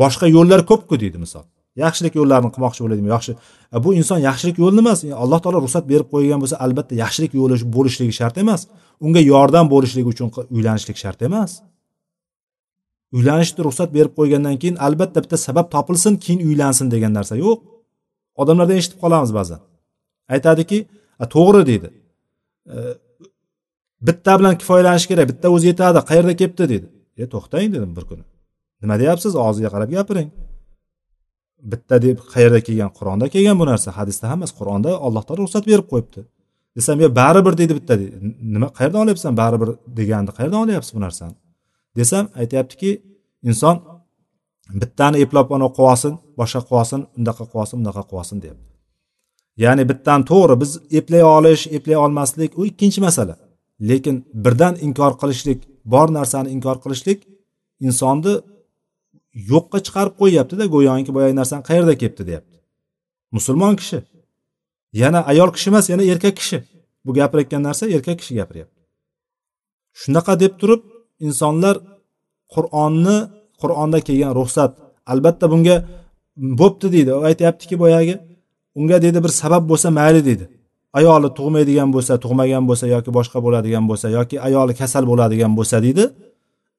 A: Boshqa yo'llar ko'pku deydi misol. Yaxshilik yo'llarini qilmoqchi bo'ladimi yaxshi. E, bu inson yaxshilik yo'lini emas. E, Alloh taolo ruxsat berib qo'ygan bo'lsa albatta yaxshilik yo'li bo'lishligi shart emas. Unga yordam bo'lishligi uchun uylanishlik shart emas. Uylanishni ruxsat berib qo'ygandan keyin albatta bitta sabab topilsin keyin uylansin degan narsa yo'q. Odamlardan eshitib qolamiz ba'zan. Aytadiki to'g'ri deydi. E, bitta bilan kifoyalanish kerak bitta o'zi yetadi qayerda kelibdi deydi. E to'xtang dedim bir kuni. Nima deyapsiz? Og'ziga qarab gapiring. Bitta deb qayerda kelgan? Qur'onda kelgan bu narsa. Hadisda ham emas qur'onda alloh taolo ruxsat berib qo'yibdi. Desam yo baribir deydi bitta deydi nima qayerdan olyapsan baribir deganni qayerdan olyapsiz bu narsani? Desam aytyaptiki inson bittani eplab ana qilib olsin boshqa qilib olsin undaqa qilib olsin bunaqa qilib olsin deyapti. Ya'ni bittani to'g'ri biz eplay olish eplay olmaslik u ikkinchi masala. Lekin birdan inkor qilishlik bor narsani inkor qilishlik insonni yo'qqa chiqarib qo'yyaptida go'yoki boyagi narsani qayerda kelibdi deyapti. Musulmon kishi. Yana ayol kishi emas yana erkak kishi. Bu gapirayotgan narsa erkak kishi gapiryapti. Shunaqa deb turib insonlar qur'onni qur'onda kelgan ruxsat albatta bunga bo'pti deydi. U aytyaptiki boyagi unga deydi bir sabab bo'lsa mayli deydi. Ayoli tug'maydigan bo'lsa tug'magan bo'lsa yoki boshqa bo'ladigan bo'lsa yoki ayoli kasal bo'ladigan bo'lsa deydi.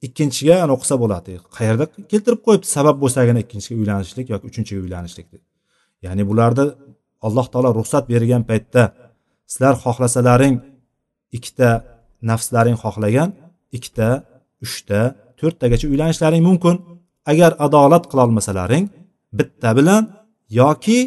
A: Ikkinchiga ani o'qisa bo'ladi. Qayerda keltirib qo'yibdi? Sabab bo'lsagina ikkinchiga uylanishlik yoki uchinchiga uylanishlik deb. Ya'ni bularni alloh taolo ruxsat bergan paytda sizlar xohlasalaring ikkita nafslaring xohlagan ikkita uchta to'rttagacha uylanishlaring mumkin. Agar adolat qilolmasalaring bitta bilan yoki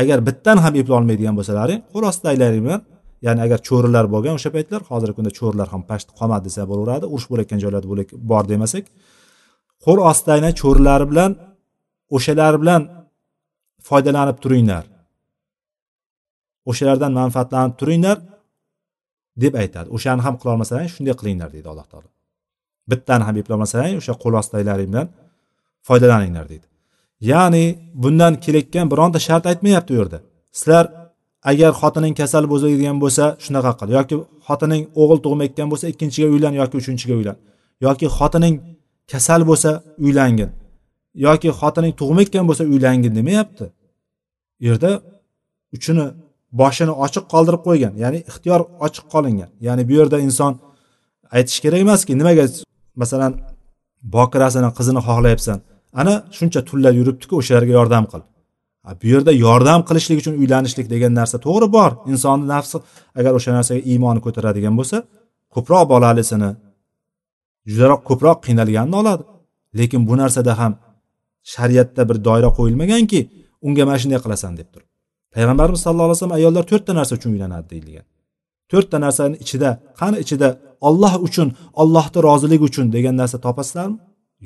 A: agar bittan ham eplolmaydigan bo'lsalaring qo'l ostidagilaring bilan ya'ni agar cho'rilar bo'lgan o'sha paytlar hozirgi kunda cho'rilar ham past qolmadi desa bo'laveradi. Urush bo'layotgan joylarda bor demasak qo'l ostidagi cho'rilari bilan o'shalar bilan foydalanib turinglar. O'shalardan manfaatlanib turinglar deb aytadi. O'shani ham qilolmasalaring shunday qilinglar deydi alloh taolo. Bittani ham eplolmasalaring o'sha qo'l ostidagilaring bilan foydalaninglar deydi. Ya'ni bundan kelayotgan bironta shart aytmayapti u yerda. Sizlar agar xotining kasal bo'ladigan bo'lsa shunaqa qil. Yoki xotining o'g'il tug'mayotgan bo'lsa ikkinchiga uylan yoki uchinchiga uylan. Yoki xotining kasal bo'lsa uylangin. Yoki xotining tug'mayotgan bo'lsa uylangin demayapti. U yerda uchini boshini ochiq qoldirib qo'ygan ya'ni ixtiyor ochiq qolingan. Ya'ni bu yerda inson aytish kerak emaski nimaga masalan bokirasini qizini xohlayapsan. Ana shuncha tullab yuribdiku o'shalarga yordam qil. Bu yerda yordam qilishlik uchun uylanishlik degan narsa to'g'ri bor. Insonni nafsi agar o'sha narsaga iymoni ko'taradigan bo'lsa ko'proq bolalisini judaroq ko'proq qiynalganini oladi. Lekin bu narsada ham shariatda bir doira qo'yilmaganki unga mana shunday qilasan deb turib. Payg'ambarimiz sallallohu alayhi vasallam ayollar to'rtta narsa uchun uylanadi deyilgan. To'rtta narsani ichida qani ichida olloh uchun ollohni roziligi uchun degan narsa topasizlarmi?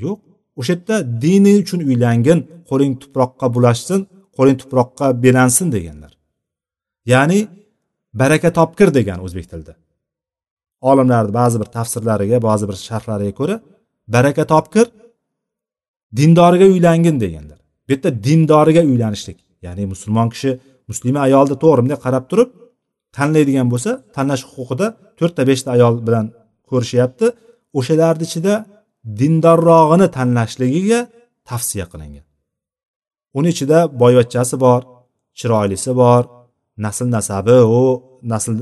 A: Yo'q. O'sha yerda dini uchun uylangin qo'ling tuproqqa bulashsin qo'ling tuproqqa belansin deganlar. Ya'ni baraka topkir degan o'zbek tilida. Olimlarni ba'zi bir tafsirlariga ba'zi bir sharhlariga ko'ra baraka topkir dindoriga uylangin deganlar. Bu yerda dindoriga uylanishlik ya'ni musulmon kishi muslima ayolni to'g'ri bunday qarab turib tanlaydigan bo'lsa tanlash huquqida to'rtta beshta ayol bilan ko'rishyapti. O'shalarni ichida dindorrog'ini tanlashligiga tavsiya qilingan. Uni ichida boyvachchasi bor chiroylisi bor nasl nasabi u nasl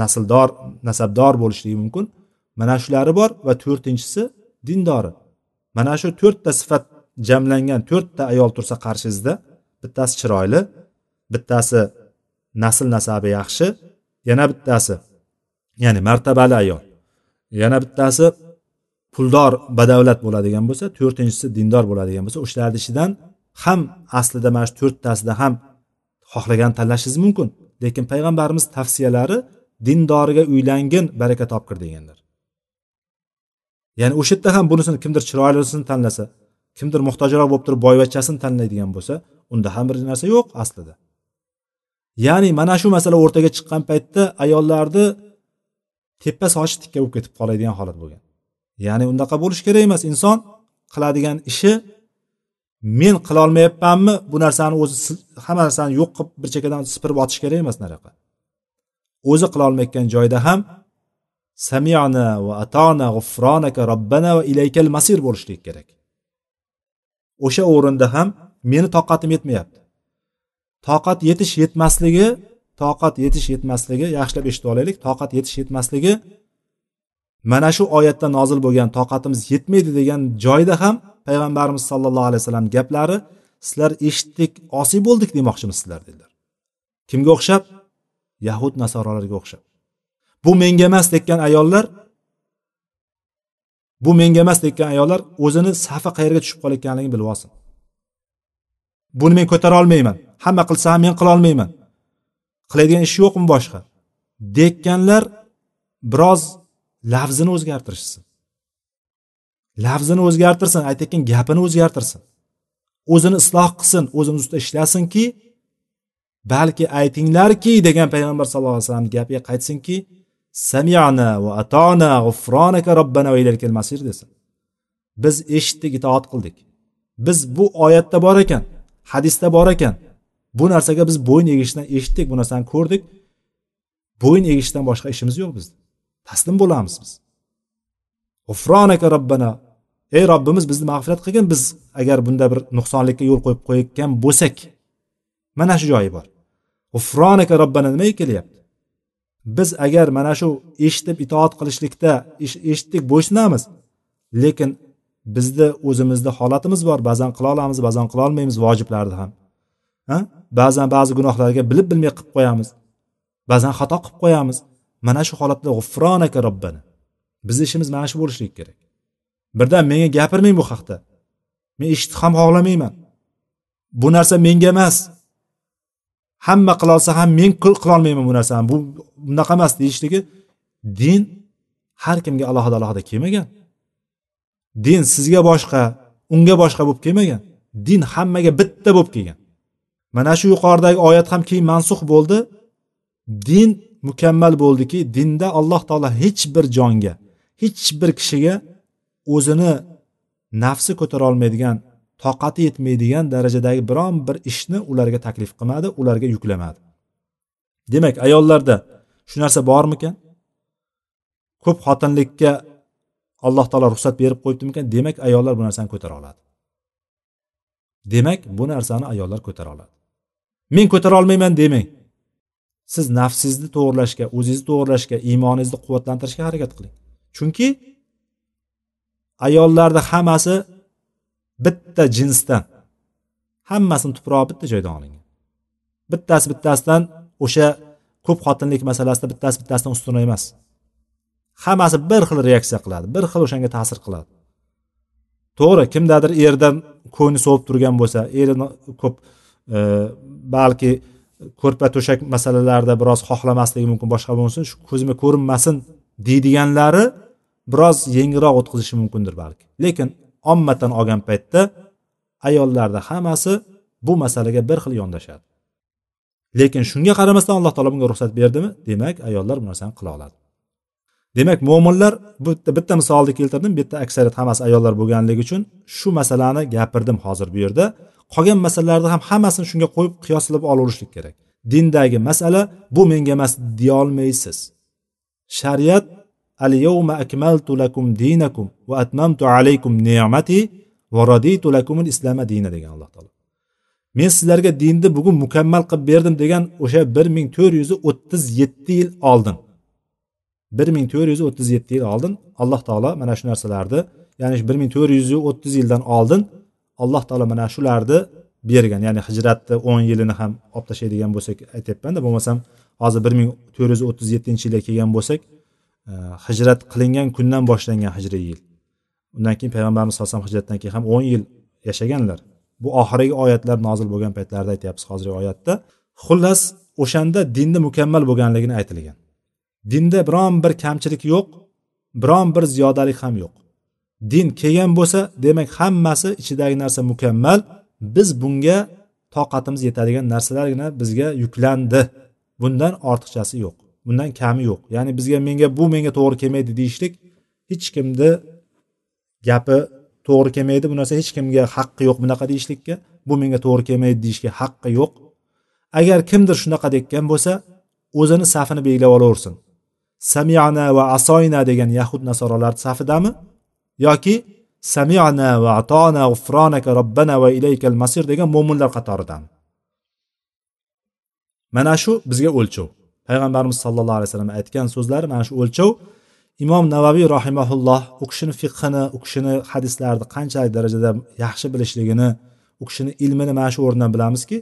A: nasldor nasabdor bo'lishligi mumkin. Mana shulari bor va to'rtinchisi dindori. Mana shu to'rtta sifat jamlangan to'rtta ayol tursa qarshingizda bittasi chiroyli bittasi nasl nasabi yaxshi yana bittasi ya'ni martabali ayol yana bittasi puldor badavlat bo'ladigan bo'lsa to'rtinchisi dindor bo'ladigan bo'lsa o'shalarni ichidan ham aslida mana shu to'rttasida ham xohlagan tanlashingiz mumkin. Lekin payg'ambarimiz tavsiyalari dindoriga uylangin baraka topkir deganlar ya'ni o'sha yerda ham bunisini kimdir chiroylisini tanlasa kimdir muhtojroq bo'lib turib boyvachchasini tanlaydigan bo'lsa unda ham bir narsa yo'q aslida. Ya'ni mana shu masala o'rtaga chiqqan paytda ayollarni tepa sochi tikka bo'lib ketib qoladigan holat bo'lgan. Ya'ni unaqa bo'lishi kerak emas. Inson qiladigan ishi men qilolmayapmanmi bu narsani o'zi hamma narsani yo'q qilib bir chekkadan sipirib otish kerak emas nariyoqqa o'zi qilolmayotgan joyda ham samiana va atona g'ufronaka robbana va ilaykal masir bo'lishlik kerak. O'sha o'rinda ham meni toqatim yetmayapti. Toqat yetish yetmasligi toqat yetish yetmasligi yaxshilab eshitib olaylik toqat yetish yetmasligi mana shu oyatda nozil bo'lgan toqatimiz yetmaydi degan joyda ham payg'ambarimiz sollallohu alayhi vasallam gaplari sizlar eshitdik osiy bo'ldik demoqchimisizlar dedilar. Kimga o'xshab? Yahud nasorolarga o'xshab. Bu menga emas degan ayollar bu menga emas degan ayollar o'zini safi qayerga tushib qolayotganligini bilib olsin. Buni men ko'tara olmayman. Hamma qilsa ham men qilolmayman qiladigan ishi yo'qmi boshqa? Deganlar biroz lafzini o'zgartirishsin. Lafzini o'zgartirsin aytayotgan gapini o'zgartirsin. O'zini isloh qilsin o'zini ustida ishlasinki balki aytinglarki degan payg'ambar sallallohu alayhi vasallam gapiga qaytsinki samiana va atona g'ufronaka robbana va ilaykal masir desin. Biz eshitdik itoat qildik. Biz bu oyatda bor ekan hadisda bor ekan. Bu narsaga biz bo'yin egishdan eshitdik bu narsani ko'rdik. Bo'yin egishdan boshqa ishimiz yo'q bizni taslim bo'lamiz biz. G'ufronaka robbana ey robbimiz bizni mag'firat qilgin. Biz agar bunda bir nuqsonlikka yo'l qo'yib qo'yayotgan bo'lsak mana shu joyi bor. G'ufronaka robbana nimaga kelyapti? Biz agar mana shu eshitib itoat qilishlikda eshitdik bo'ysunamiz. Lekin bizni o'zimizni holatimiz bor. Ba'zan qila olamiz ba'zan qila olmaymiz vojiblarni ham. Ha? Ba'zan ba'zi gunohlarga bilib bilmay qilib qo'yamiz. Ba'zan xato qilib qo'yamiz. Mana shu holatda g'ufronaka robbana. Bizni ishimiz mana shu bo'lishligi kerak. Birdan menga gapirmang bu haqda. Men eshitib ham xohlamayman. Bu narsa menga emas. Hamma qilolsa ham men qilolmayman bu narsani. Bu bunaqa emas deyishligi din har kimga alohida alohida kelmagan. Din sizga boshqa unga boshqa bo'lib kelmagan. Din hammaga bitta bo'lib kelgan. Mana shu yuqoridagi oyat ham keyin mansux bo'ldi. Din mukammal bo'ldiki dinda alloh taolo hech bir jonga hech bir kishiga o'zini nafsi ko'tara olmaydigan toqati yetmaydigan darajadagi biron bir ishni ularga taklif qilmadi ularga yuklamadi. Demak ayollarda shu narsa bormikan? Ko'p xotinlikka alloh taolo ruxsat berib qo'yibdimikan? Demak ayollar bu narsani ko'tara oladi. Demak bu narsani ayollar ko'tara oladi. Men ko'tara olmayman demang. Siz nafsingizni to'g'irlashga o'zingizni to'g'irlashga iymoningizni quvvatlantirishga harakat qiling. Chunki ayollarni hammasi bitta jinsdan hammasini tuprog'i bitta joydan olingan. Bittasi bittasidan o'sha ko'p xotinlik masalasida bittasi bittasidan ustun emas. Hammasi bir xil reaksiya qiladi bir xil o'shanga ta'sir qiladi. To'g'ri kimdadir erdan ko'ngli sovib turgan bo'lsa erini ko'p e, balki ko'rpa to'shak masalalarida biroz xohlamasligi mumkin boshqa bo'lsin shu ko'zimga ko'rinmasin deydiganlari biroz yengilroq o'tkazishi mumkindir balki. Lekin ommatan olgan paytda ayollarda hammasi bu masalaga bir xil yondashadi. Lekin shunga qaramasdan alloh taolo bunga ruxsat berdimi? Demak ayollar bu narsani qila oladi. Demak mo'minlar bitta bitta misolni keltirdim. Bu yerda aksariyat hammasi ayollar bo'lganligi uchun shu masalani gapirdim hozir bu yerda. Qolgan masalalarni ham hammasini shunga qo'yib qiyoslab olaverishlik kerak. Dindagi masala bu menga emas deyolmaysiz shariat al yawma akmaltu lakum dinakum عليكم نعمتي alaykum لكم الإسلام دينا lakum islama dina degan alloh taolo men sizlarga dinni bugun mukammal qilib berdim degan o'sha bir ming to'rt yuz o'ttiz yetti yil oldin. bir ming to'rt yuz o'ttiz yetti yil oldin alloh taolo mana shu narsalarni ya'ni bir ming to'rt yuz o'ttiz yildan oldin alloh taolo mana shularni bergan ya'ni hijratni o'n yilini ham olib tashlaydigan bo'lsak aytyapmanda bo'lmasam hozir bir ming to'rt yuz o'ttiz yettinchi yilga kelgan bo'lsak hijrat qilingan kundan boshlangan hijriy yil. Undan keyin payg'ambarimiz sallallohu alayhi vasallam hijratdan keyin ham o'n yil yashaganlar. Bu oxirgi oyatlar nozil bo'lgan paytlarida aytyapmiz hozirgi oyatda. Xullas o'shanda dinni mukammal bo'lganligini aytilgan. Dinda biron bir kamchilik yo'q biron bir ziyodalik ham yo'q. Din kelgan bo'lsa demak hammasi ichidagi narsa mukammal. Biz bunga toqatimiz yetadigan narsalargina bizga yuklandi. Bundan ortiqchasi yo'q. Bundan kami yo'q. Ya'ni bizga menga bu menga to'g'ri kelmaydi deyishlik hech kimni gapi to'g'ri kelmaydi. Bu narsa hech kimga haqqi yo'q bunaqa deyishlikka. Bu menga to'g'ri kelmaydi deyishga haqqi yo'q. Agar kimdir shunaqa deyotgan bo'lsa o'zini safini belgilab olaversin. Samiana va asoyna degan yahud nasorolar safidami? Yoki samiana va atona g'ufronaka robbana va ilaykal masir degan mo'minlar qatoridami mana shu bizga o'lchov. Payg'ambarimiz sallallohu alayhi vasallam aytgan so'zlari mana shu o'lchov. Imom navaviy rahimaulloh u kishini fiqhini u kishini hadislarni qanchalik darajada yaxshi bilishligini u kishini ilmini mana shu o'rindan bilamizki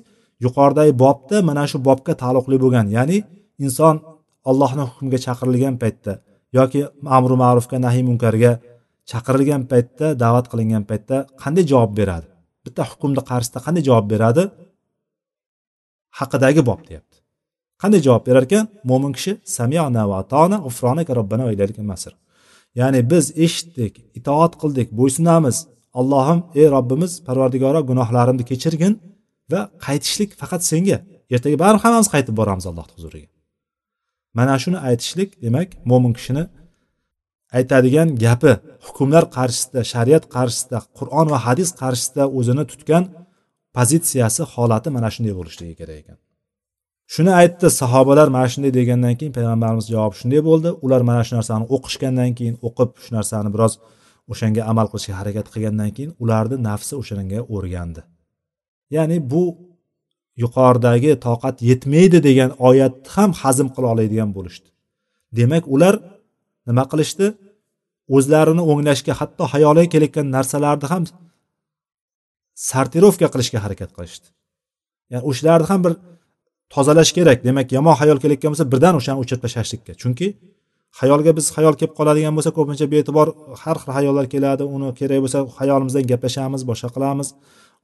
A: yuqoridagi bobda mana shu bobga taalluqli bo'lgan. Ya'ni inson allohni hukmiga chaqirilgan paytda yoki amru ma'rufga nahiy munkarga chaqirilgan paytda da'vat qilingan paytda qanday javob beradi? Bitta hukmni qarshisida qanday javob beradi? Haqidagi bob deyapti. Qanday javob berar ekan? Mo'min kishi samiana va atona ufronaka robbana va masir ya'ni biz eshitdik itoat qildik bo'ysunamiz. Allohim ey robbimiz parvardigoro gunohlarimni kechirgin va qaytishlik faqat senga. Ertaga baribir hammamiz qaytib boramiz allohni huzuriga. Mana shuni aytishlik demak mo'min kishini aytadigan gapi hukmlar qarshisida shariat qarshisida qur'on va hadis qarshisida o'zini tutgan pozitsiyasi holati mana shunday bo'lishligi kerak ekan. Shuni aytdi sahobalar mana shunday degandan keyin payg'ambarimiz javobi shunday bo'ldi. Ular mana shu narsani o'qishgandan keyin o'qib shu narsani biroz o'shanga amal qilishga harakat qilgandan keyin ularni nafsi o'shanga o'rgandi. Ya'ni bu yuqoridagi toqat yetmaydi degan oyatni ham hazm qila oladigan bo'lishdi. Demak ular nima qilishdi? O'zlarini o'nglashga hatto xayoliga kelayotgan narsalarni ham sortirovka qilishga harakat qilishdi. Ya'ni o'shalarni ham bir tozalash kerak. Demak yomon xayol kelayotgan bo'lsa birdan o'shani o'chirib tashlashlikka chunki xayolga biz xayol kelib qoladigan bo'lsa ko'pincha bee'tibor har xil xayollar keladi. Uni kerak bo'lsa xayolimizdan gaplashamiz boshqa qilamiz.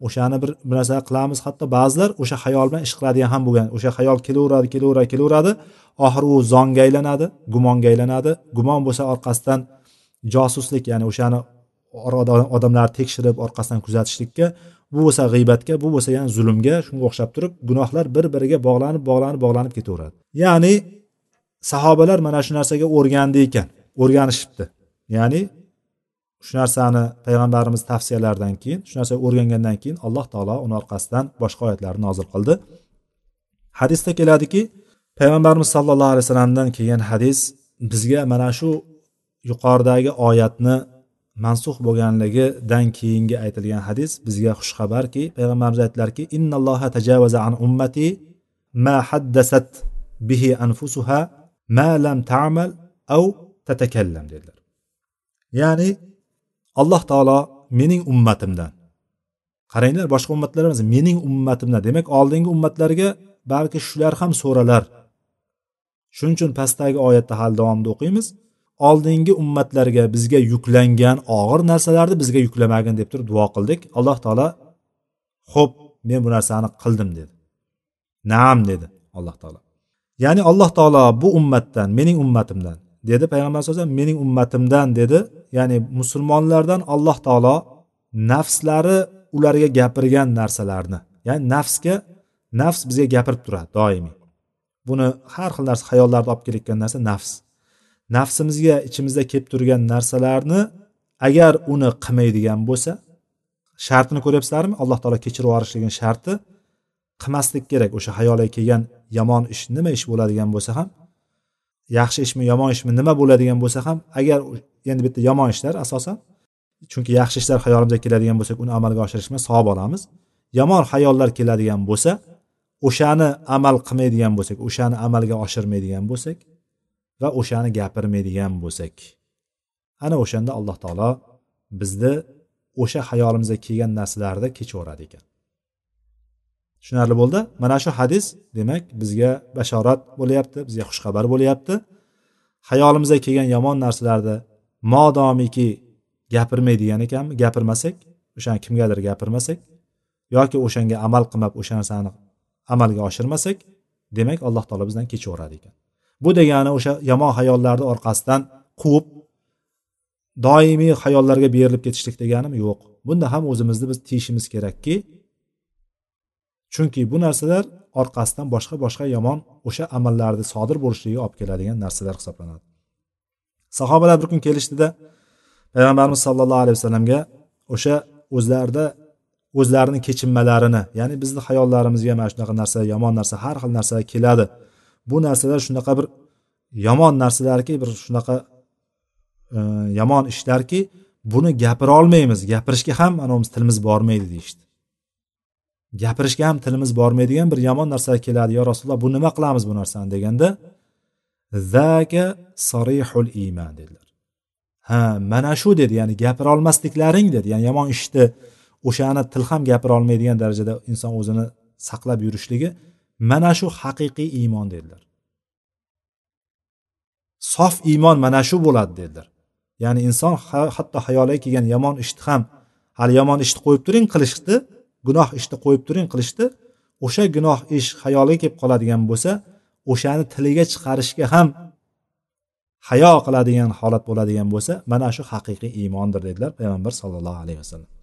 A: O'shani bir bir narsa qilamiz. Hatto ba'zilar o'sha xayol bilan ish qiladigan ham bo'lgan. O'sha xayol kelaveradi kelaveradi kelaveradi. Oxiri u zonga aylanadi gumonga aylanadi. Gumon bo'lsa orqasidan josuslik ya'ni o'shani odamlarni tekshirib orqasidan kuzatishlikka bu bo'lsa g'iybatga bu bo'lsa yana zulmga shunga o'xshab turib gunohlar bir biriga bog'lanib bog'lanib bog'lanib ketaveradi. Ya'ni sahobalar mana shu narsaga o'rgandi ekan o'rganishibdi. Ya'ni shu narsani payg'ambarimiz tavsiyalaridan keyin shu narsaga o'rgangandan keyin alloh taolo uni orqasidan boshqa oyatlarni nozil qildi. Hadisda keladiki payg'ambarimiz sallallohu alayhi vasallamdan kelgan hadis bizga mana shu yuqoridagi oyatni mansux bo'lganligidan keyingi aytilgan hadis bizga xushxabarki payg'ambarimiz aytdilarki innalloha tajavaza an ummati ma haddasat bihi anfusuha ma lam ta'mal au tatakallam dedilar. Ya'ni alloh taolo mening ummatimdan qaranglar boshqa ummatlar emas mening ummatimdan demak oldingi ummatlarga balki shular ham so'ralar. Shuning uchun pastdagi oyatda hali davomida o'qiymiz. Oldingi ummatlarga bizga yuklangan og'ir narsalarni bizga yuklamagin deb turib duo qildik. Alloh taolo ho'p men bu narsani qildim dedi. Naam dedi alloh taolo. Ya'ni alloh taolo bu ummatdan mening ummatimdan dedi payg'ambar sallallohu alayhi mening ummatimdan dedi. Ya'ni musulmonlardan alloh taolo nafslari ularga gapirgan narsalarni ya'ni nafsga nafs bizga gapirib turadi doimiy. Buni har xil narsa xayollarda olib kelayotgan narsa nafs. Nafsimizga ichimizda kelib turgan narsalarni agar uni qilmaydigan bo'lsa shartini ko'ryapsizlarmi? Alloh taolo kechirib yuborishligini sharti qilmaslik kerak. O'sha xayolga kelgan yomon ish nima ish bo'ladigan bo'lsa ham yaxshi ishmi yomon ishmi nima bo'ladigan bo'lsa ham agar endi bitta yomon ishlar asosan chunki yaxshi ishlar xayolimizga keladigan bo'lsak uni amalga oshirishmi savob olamiz. Yomon xayollar keladigan bo'lsa o'shani amal qilmaydigan bo'lsak o'shani amalga oshirmaydigan bo'lsak va o'shani gapirmaydigan bo'lsak. Ana o'shanda alloh taolo bizni o'sha hayolimizga kelgan narsalarni kechaveradi ekan. Tushunarli bo'ldi? Mana shu hadis demak bizga bashorat bo'lyapti bizga xushxabar bo'lyapti. Hayolimizga kelgan yomon narsalarni modomiki gapirmaydigan ekanmi? Gapirmasak o'shani kimgadir gapirmasak yoki o'shanga amal qilmab o'sha narsani amalga oshirmasak demak alloh taolo bizdan kechaveradi ekan. Bu degani o'sha yomon hayollarni orqasidan quvib doimiy hayollarga berilib ketishlik deganim yo'q. Bunda ham o'zimizni biz tiyishimiz kerakki chunki bu narsalar orqasidan boshqa boshqa yomon o'sha amallarni sodir bo'lishligiga olib keladigan narsalar hisoblanadi. Sahobalar bir kun kelishdida payg'ambarimiz sollallohu alayhi vasallamga o'sha o'zlarida o'zlarini kechinmalarini ya'ni bizni hayollarimizga mana shunaqa narsa yomon narsa har xil narsa keladi bu narsalar shunaqa bir yomon narsalarki bir shunaqa e, yomon ishlarki buni gapira olmaymiz. Gapirishga ham anavimiz tilimiz bormaydi deyishdi. Gapirishga ham tilimiz bormaydigan bir yomon narsalar keladi. Yo rasululloh bu nima qilamiz bu narsani deganda zaka sarihul iymon dedilar. Ha mana shu dedi ya'ni gapira olmasliklaring dedi. Ya'ni yomon ishni o'shani til ham gapira olmaydigan darajada inson o'zini saqlab yurishligi mana shu haqiqiy iymon dedilar. Sof iymon mana shu bo'ladi dedilar. Ya'ni inson hatto hayoliga kelgan yomon ishni ham hali yomon ishni qo'yib turing qilishni gunoh ishni qo'yib turing qilishdi o'sha gunoh ish xayoliga kelib qoladigan bo'lsa o'shani tiliga chiqarishga ham hayo qiladigan holat bo'ladigan bo'lsa mana shu haqiqiy iymondir dedilar payg'ambar sallallohu alayhi vasallam.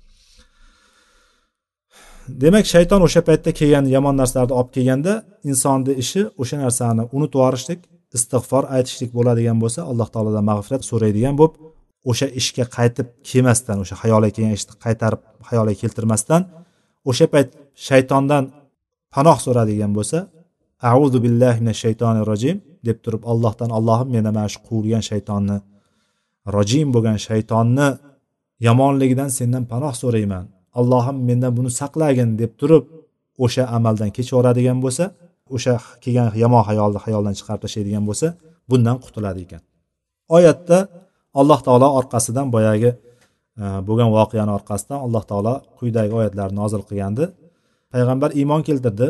A: Demak shayton o'sha paytda kelgan yomon narsalarni olib kelganda insonni ishi o'sha narsani unutib yuborishlik istig'for aytishlik bo'ladigan bo'lsa alloh taolodan mag'firat so'raydigan bo'lib o'sha ishga qaytib kelmasdan o'sha xayoliga kelgan ishni qaytarib xayoliga keltirmasdan o'sha payt shaytondan panoh so'radigan bo'lsa auzu billahi minash shaytonir rojim deb turib allohdan allohim meni mana shu quvilgan shaytonni rojim bo'lgan shaytonni yomonligidan sendan panoh so'rayman. Allohim mendan buni saqlagin deb turib o'sha amaldan kechaveradigan bo'lsa o'sha kelgan yomon hayolni xayoldan chiqarib tashlaydigan bo'lsa bundan qutuladi ekan. Oyatda alloh taolo orqasidan boyagi e, bo'lgan voqeani orqasidan alloh taolo quyidagi oyatlarni nozil qilgandi. Payg'ambar iymon keltirdi.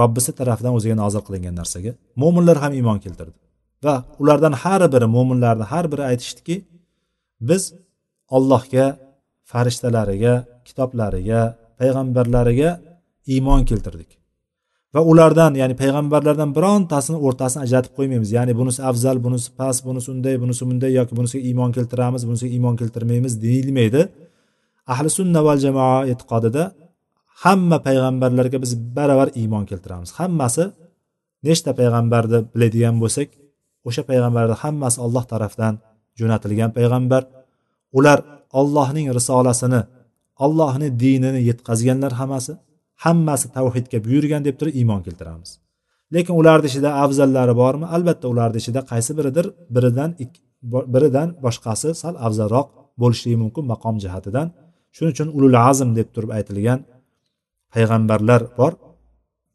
A: Robbisi tarafidan o'ziga nozil qilingan narsaga. Mo'minlar ham iymon keltirdi. Va ulardan har biri mo'minlarni har biri aytishdiki biz ollohga farishtalariga kitoblariga payg'ambarlariga iymon keltirdik. Va ulardan ya'ni payg'ambarlardan birontasini o'rtasini ajratib qo'ymaymiz. Ya'ni bunisi afzal bunisi past bunisi unday bunisi bunday yoki bunisiga iymon keltiramiz bunisiga iymon keltirmaymiz deyilmaydi. Ahli sunna val jamoa e'tiqodida hamma payg'ambarlarga biz baravar iymon keltiramiz. Hammasi nechta payg'ambarni biladigan bo'lsak o'sha payg'ambarlar hammasi olloh tarafdan jo'natilgan payg'ambar. Ular ollohning risolasini ollohni dinini yetkazganlar hammasi hammasi tavhidga buyurgan deb turib iymon keltiramiz. Lekin ularni ichida afzallari bormi? Albatta ularni ichida qaysi biridir biridan biridan boshqasi sal afzalroq bo'lishligi mumkin maqom jihatidan. Shuning uchun ulul azm deb turib aytilgan payg'ambarlar bor.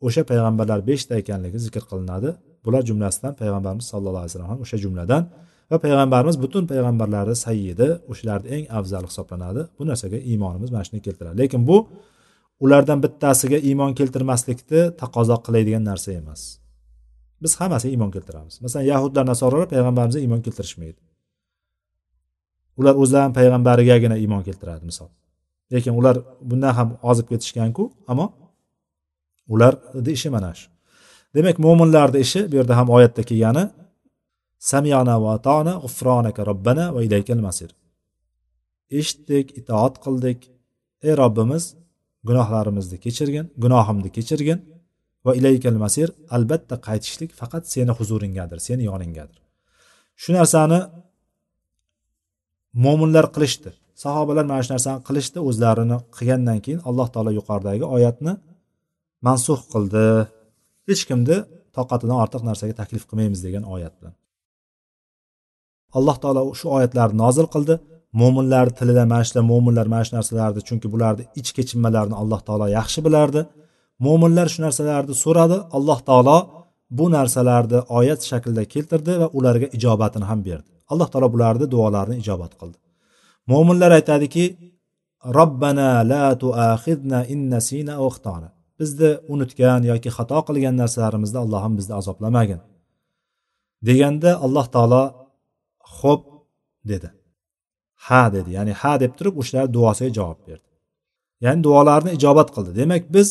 A: O'sha payg'ambarlar beshta ekanligi zikr qilinadi. Bular jumlasidan payg'ambarimiz sallallohu alayhi vasallam ham o'sha jumladan va payg'ambarimiz butun payg'ambarlarni sayyidi o'shalarni eng afzali hisoblanadi. Bu narsaga iymonimiz mana shuni keltiradi. Lekin bu ulardan bittasiga iymon keltirmaslikni taqozo qiladigan narsa emas. Biz hammasiga iymon keltiramiz. Masalan yahudlar nasoralar payg'ambarimizga iymon keltirishmaydi. Ular o'zlarini payg'ambarigagina iymon keltiradi misol. Lekin ular bundan ham ozib ketishganku ammo ularni ishi mana shu. Demak mo'minlarni ishi bu yerda ham oyatda kelgani samiyana va atona g'ufronaka robbana va ilaykal masir eshitdik itoat qildik. Ey robbimiz gunohlarimizni kechirgin gunohimni kechirgin va ilaykal masir albatta qaytishlik faqat seni huzuringgadir seni yoninggadir. Shu narsani mo'minlar qilishdi. Sahobalar mana shu narsani qilishdi o'zlarini qilgandan keyin alloh taolo yuqoridagi oyatni mansux qildi. Hech kimni toqatidan ortiq narsaga taklif qilmaymiz degan oyat bilan. Alloh taolo shu oyatlarni nozil qildi. Mo'minlar tilida mana shular mo'minlar mana shu narsalarni chunki bularni ich kechinmalarini alloh taolo yaxshi bilardi. Mo'minlar shu narsalarni so'radi. Alloh taolo bu narsalarni oyat shaklida keltirdi va ularga ijobatini ham berdi. Alloh taolo bularni duolarini ijobat qildi. Mo'minlar aytadiki robbana la tuaxidna innasina nasina bizni unutgan yoki xato qilgan narsalarimizda allohim bizni azoblamagin. Deganda alloh taolo xo'p dedi. Ha dedi ya'ni ha deb turib o'shalar duosiga javob berdi. Ya'ni duolarni ijobat qildi. Demak biz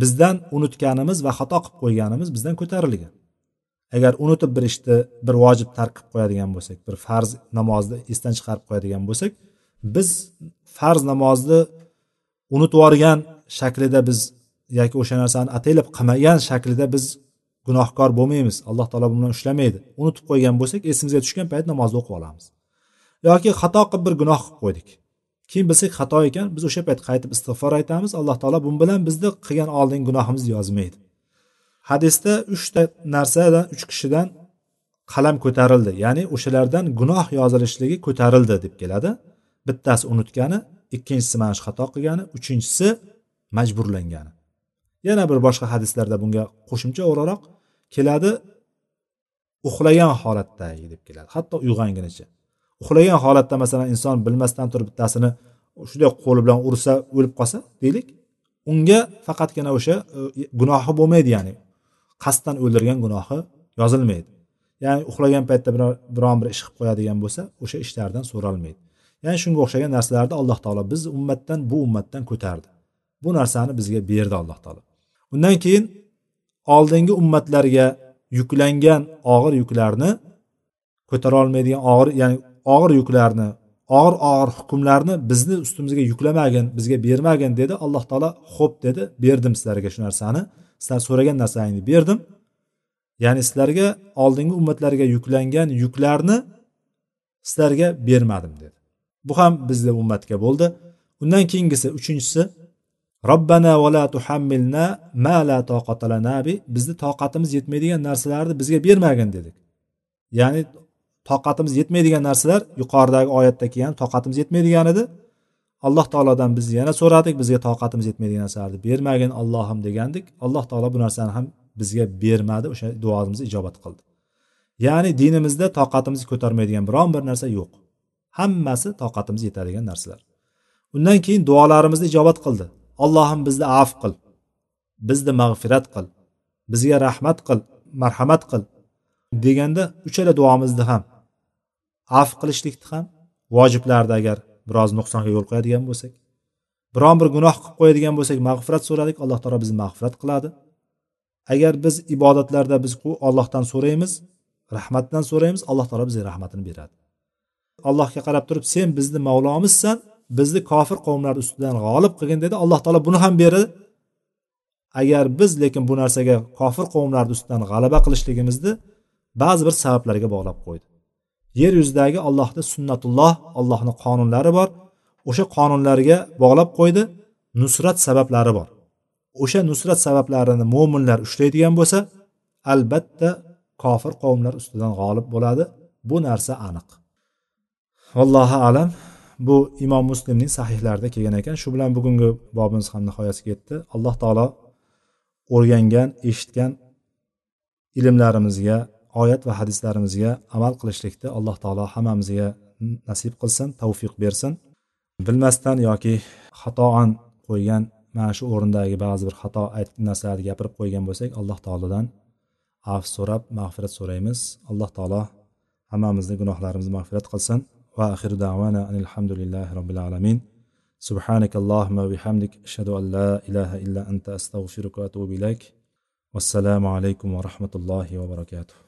A: bizdan unutganimiz va xato qilib qo'yganimiz bizdan ko'tarilgan. Agar unutib bir ishni bir vojib tark qilib qo'yadigan bo'lsak bir farz namozni esdan chiqarib qo'yadigan bo'lsak biz farz namozni unutib yuborgan shaklida biz yoki o'sha narsani ataylab qilmagan shaklida biz gunohkor bo'lmaymiz. Alloh taolo bilan ushlamaydi. Unutib qo'ygan bo'lsak esimizga tushgan payt namozni o'qib olamiz. Yoki xato qilib bir gunoh qilib qo'ydik. Keyin bilsak xato ekan biz o'sha payt qaytib istig'for aytamiz. Alloh taolo bu bilan bizni qilgan oldingi gunohimizni yozmaydi. Hadisda uchta narsadan uch kishidan qalam ko'tarildi. Ya'ni o'shalardan gunoh yozilishligi ko'tarildi deb keladi. Bittasi unutgani ikkinchisi mana shu xato qilgani uchinchisi majburlangani. Yana bir boshqa hadislarda bunga qo'shimcha o'laroq keladi uxlagan holatdagi deb keladi. Hatto uyg'ongunicha. Uxlagan holatda masalan inson bilmasdan turib bittasini shunday qo'li bilan ursa o'lib qolsa deylik unga faqatgina o'sha e, gunohi bo'lmaydi ya'ni qasddan o'ldirgan gunohi yozilmaydi. Ya'ni uxlagan paytda biron bir ish qilib qo'yadigan bo'lsa o'sha ishlardan so'ralmaydi. Ya'ni shunga o'xshagan narsalarni alloh taolo biz ummatdan bu ummatdan ko'tardi. Bu narsani bizga berdi alloh taolo. Undan keyin oldingi ummatlarga yuklangan og'ir yuklarni ko'tara olmaydigan og'ir ya'ni og'ir yuklarni og'ir og'ir hukmlarni bizni ustimizga yuklamagin bizga bermagin dedi alloh taolo. Xo'p dedi berdim sizlarga shu narsani. Sizlar so'ragan narsangni berdim. Ya'ni sizlarga oldingi ummatlarga yuklangan yuklarni sizlarga bermadim dedi. Bu ham bizni ummatga bo'ldi. Undan keyingisi uchinchisi robbana va la tuhammilna ma la toqata lana bi bizni toqatimiz yetmaydigan narsalarni bizga bermagin dedik. Ya'ni toqatimiz yetmaydigan narsalar yuqoridagi oyatda kelgan toqatimiz yetmaydigan edi. Alloh taolodan biz yana so'radik bizga toqatimiz yetmaydigan narsalarni bermagin allohim degandik. Alloh taolo bu narsani ham bizga bermadi o'sha duomizni ijobat qildi. Ya'ni dinimizda toqatimizni ko'tarmaydigan biron bir narsa yo'q. Hammasi toqatimiz yetadigan narsalar. Undan keyin duolarimizni ijobat qildi. Allohim bizni af qil. Bizni mag'firat qil. Bizga rahmat qil marhamat qil deganda uchala duomizni ham af qilishlikni ham vojiblarni agar biroz nuqsonga yo'l qo'yadigan bo'lsak biron bir gunoh qilib qo'yadigan bo'lsak mag'firat so'radik alloh taolo bizni mag'firat qiladi. Agar biz ibodatlarda biz ollohdan so'raymiz rahmatdan so'raymiz alloh taolo bizga rahmatini beradi. Allohga qarab turib sen bizni mavlomizsan bizni kofir qavmlar ustidan g'olib qilgin dedi. Alloh taolo buni ham beradi agar biz lekin bu narsaga kofir qavmlarni ustidan g'alaba qilishligimizni ba'zi bir sabablarga bog'lab qo'ydi. Yer yuzidagi allohni sunnatulloh allohni qonunlari bor. O'sha qonunlarga bog'lab qo'ydi. Nusrat sabablari bor. O'sha nusrat sabablarini mo'minlar ushlaydigan bo'lsa albatta kofir qavmlar ustidan g'olib bo'ladi. Bu narsa aniq. Vallohu alam. Bu imom muslimning sahihlarida kelgan ekan. Shu bilan bugungi bobimiz ham nihoyasiga yetdi. Alloh taolo o'rgangan eshitgan ilmlarimizga oyat va hadislarimizga amal qilishlikni alloh taolo hammamizga nasib qilsin tavfiq bersin. Bilmasdan yoki xatoan qo'ygan mana shu o'rindagi ba'zi bir xato narsalarni gapirib qo'ygan bo'lsak alloh taolodan af so'rab mag'firat so'raymiz. Alloh taolo hammamizni gunohlarimizni mag'firat qilsin. وآخر دعوانا أن الحمد لله رب العالمين. سبحانك اللهم وبحمدك أشهد أن لا إله إلا أنت أستغفرك وأتوب إليك. والسلام عليكم ورحمة الله وبركاته.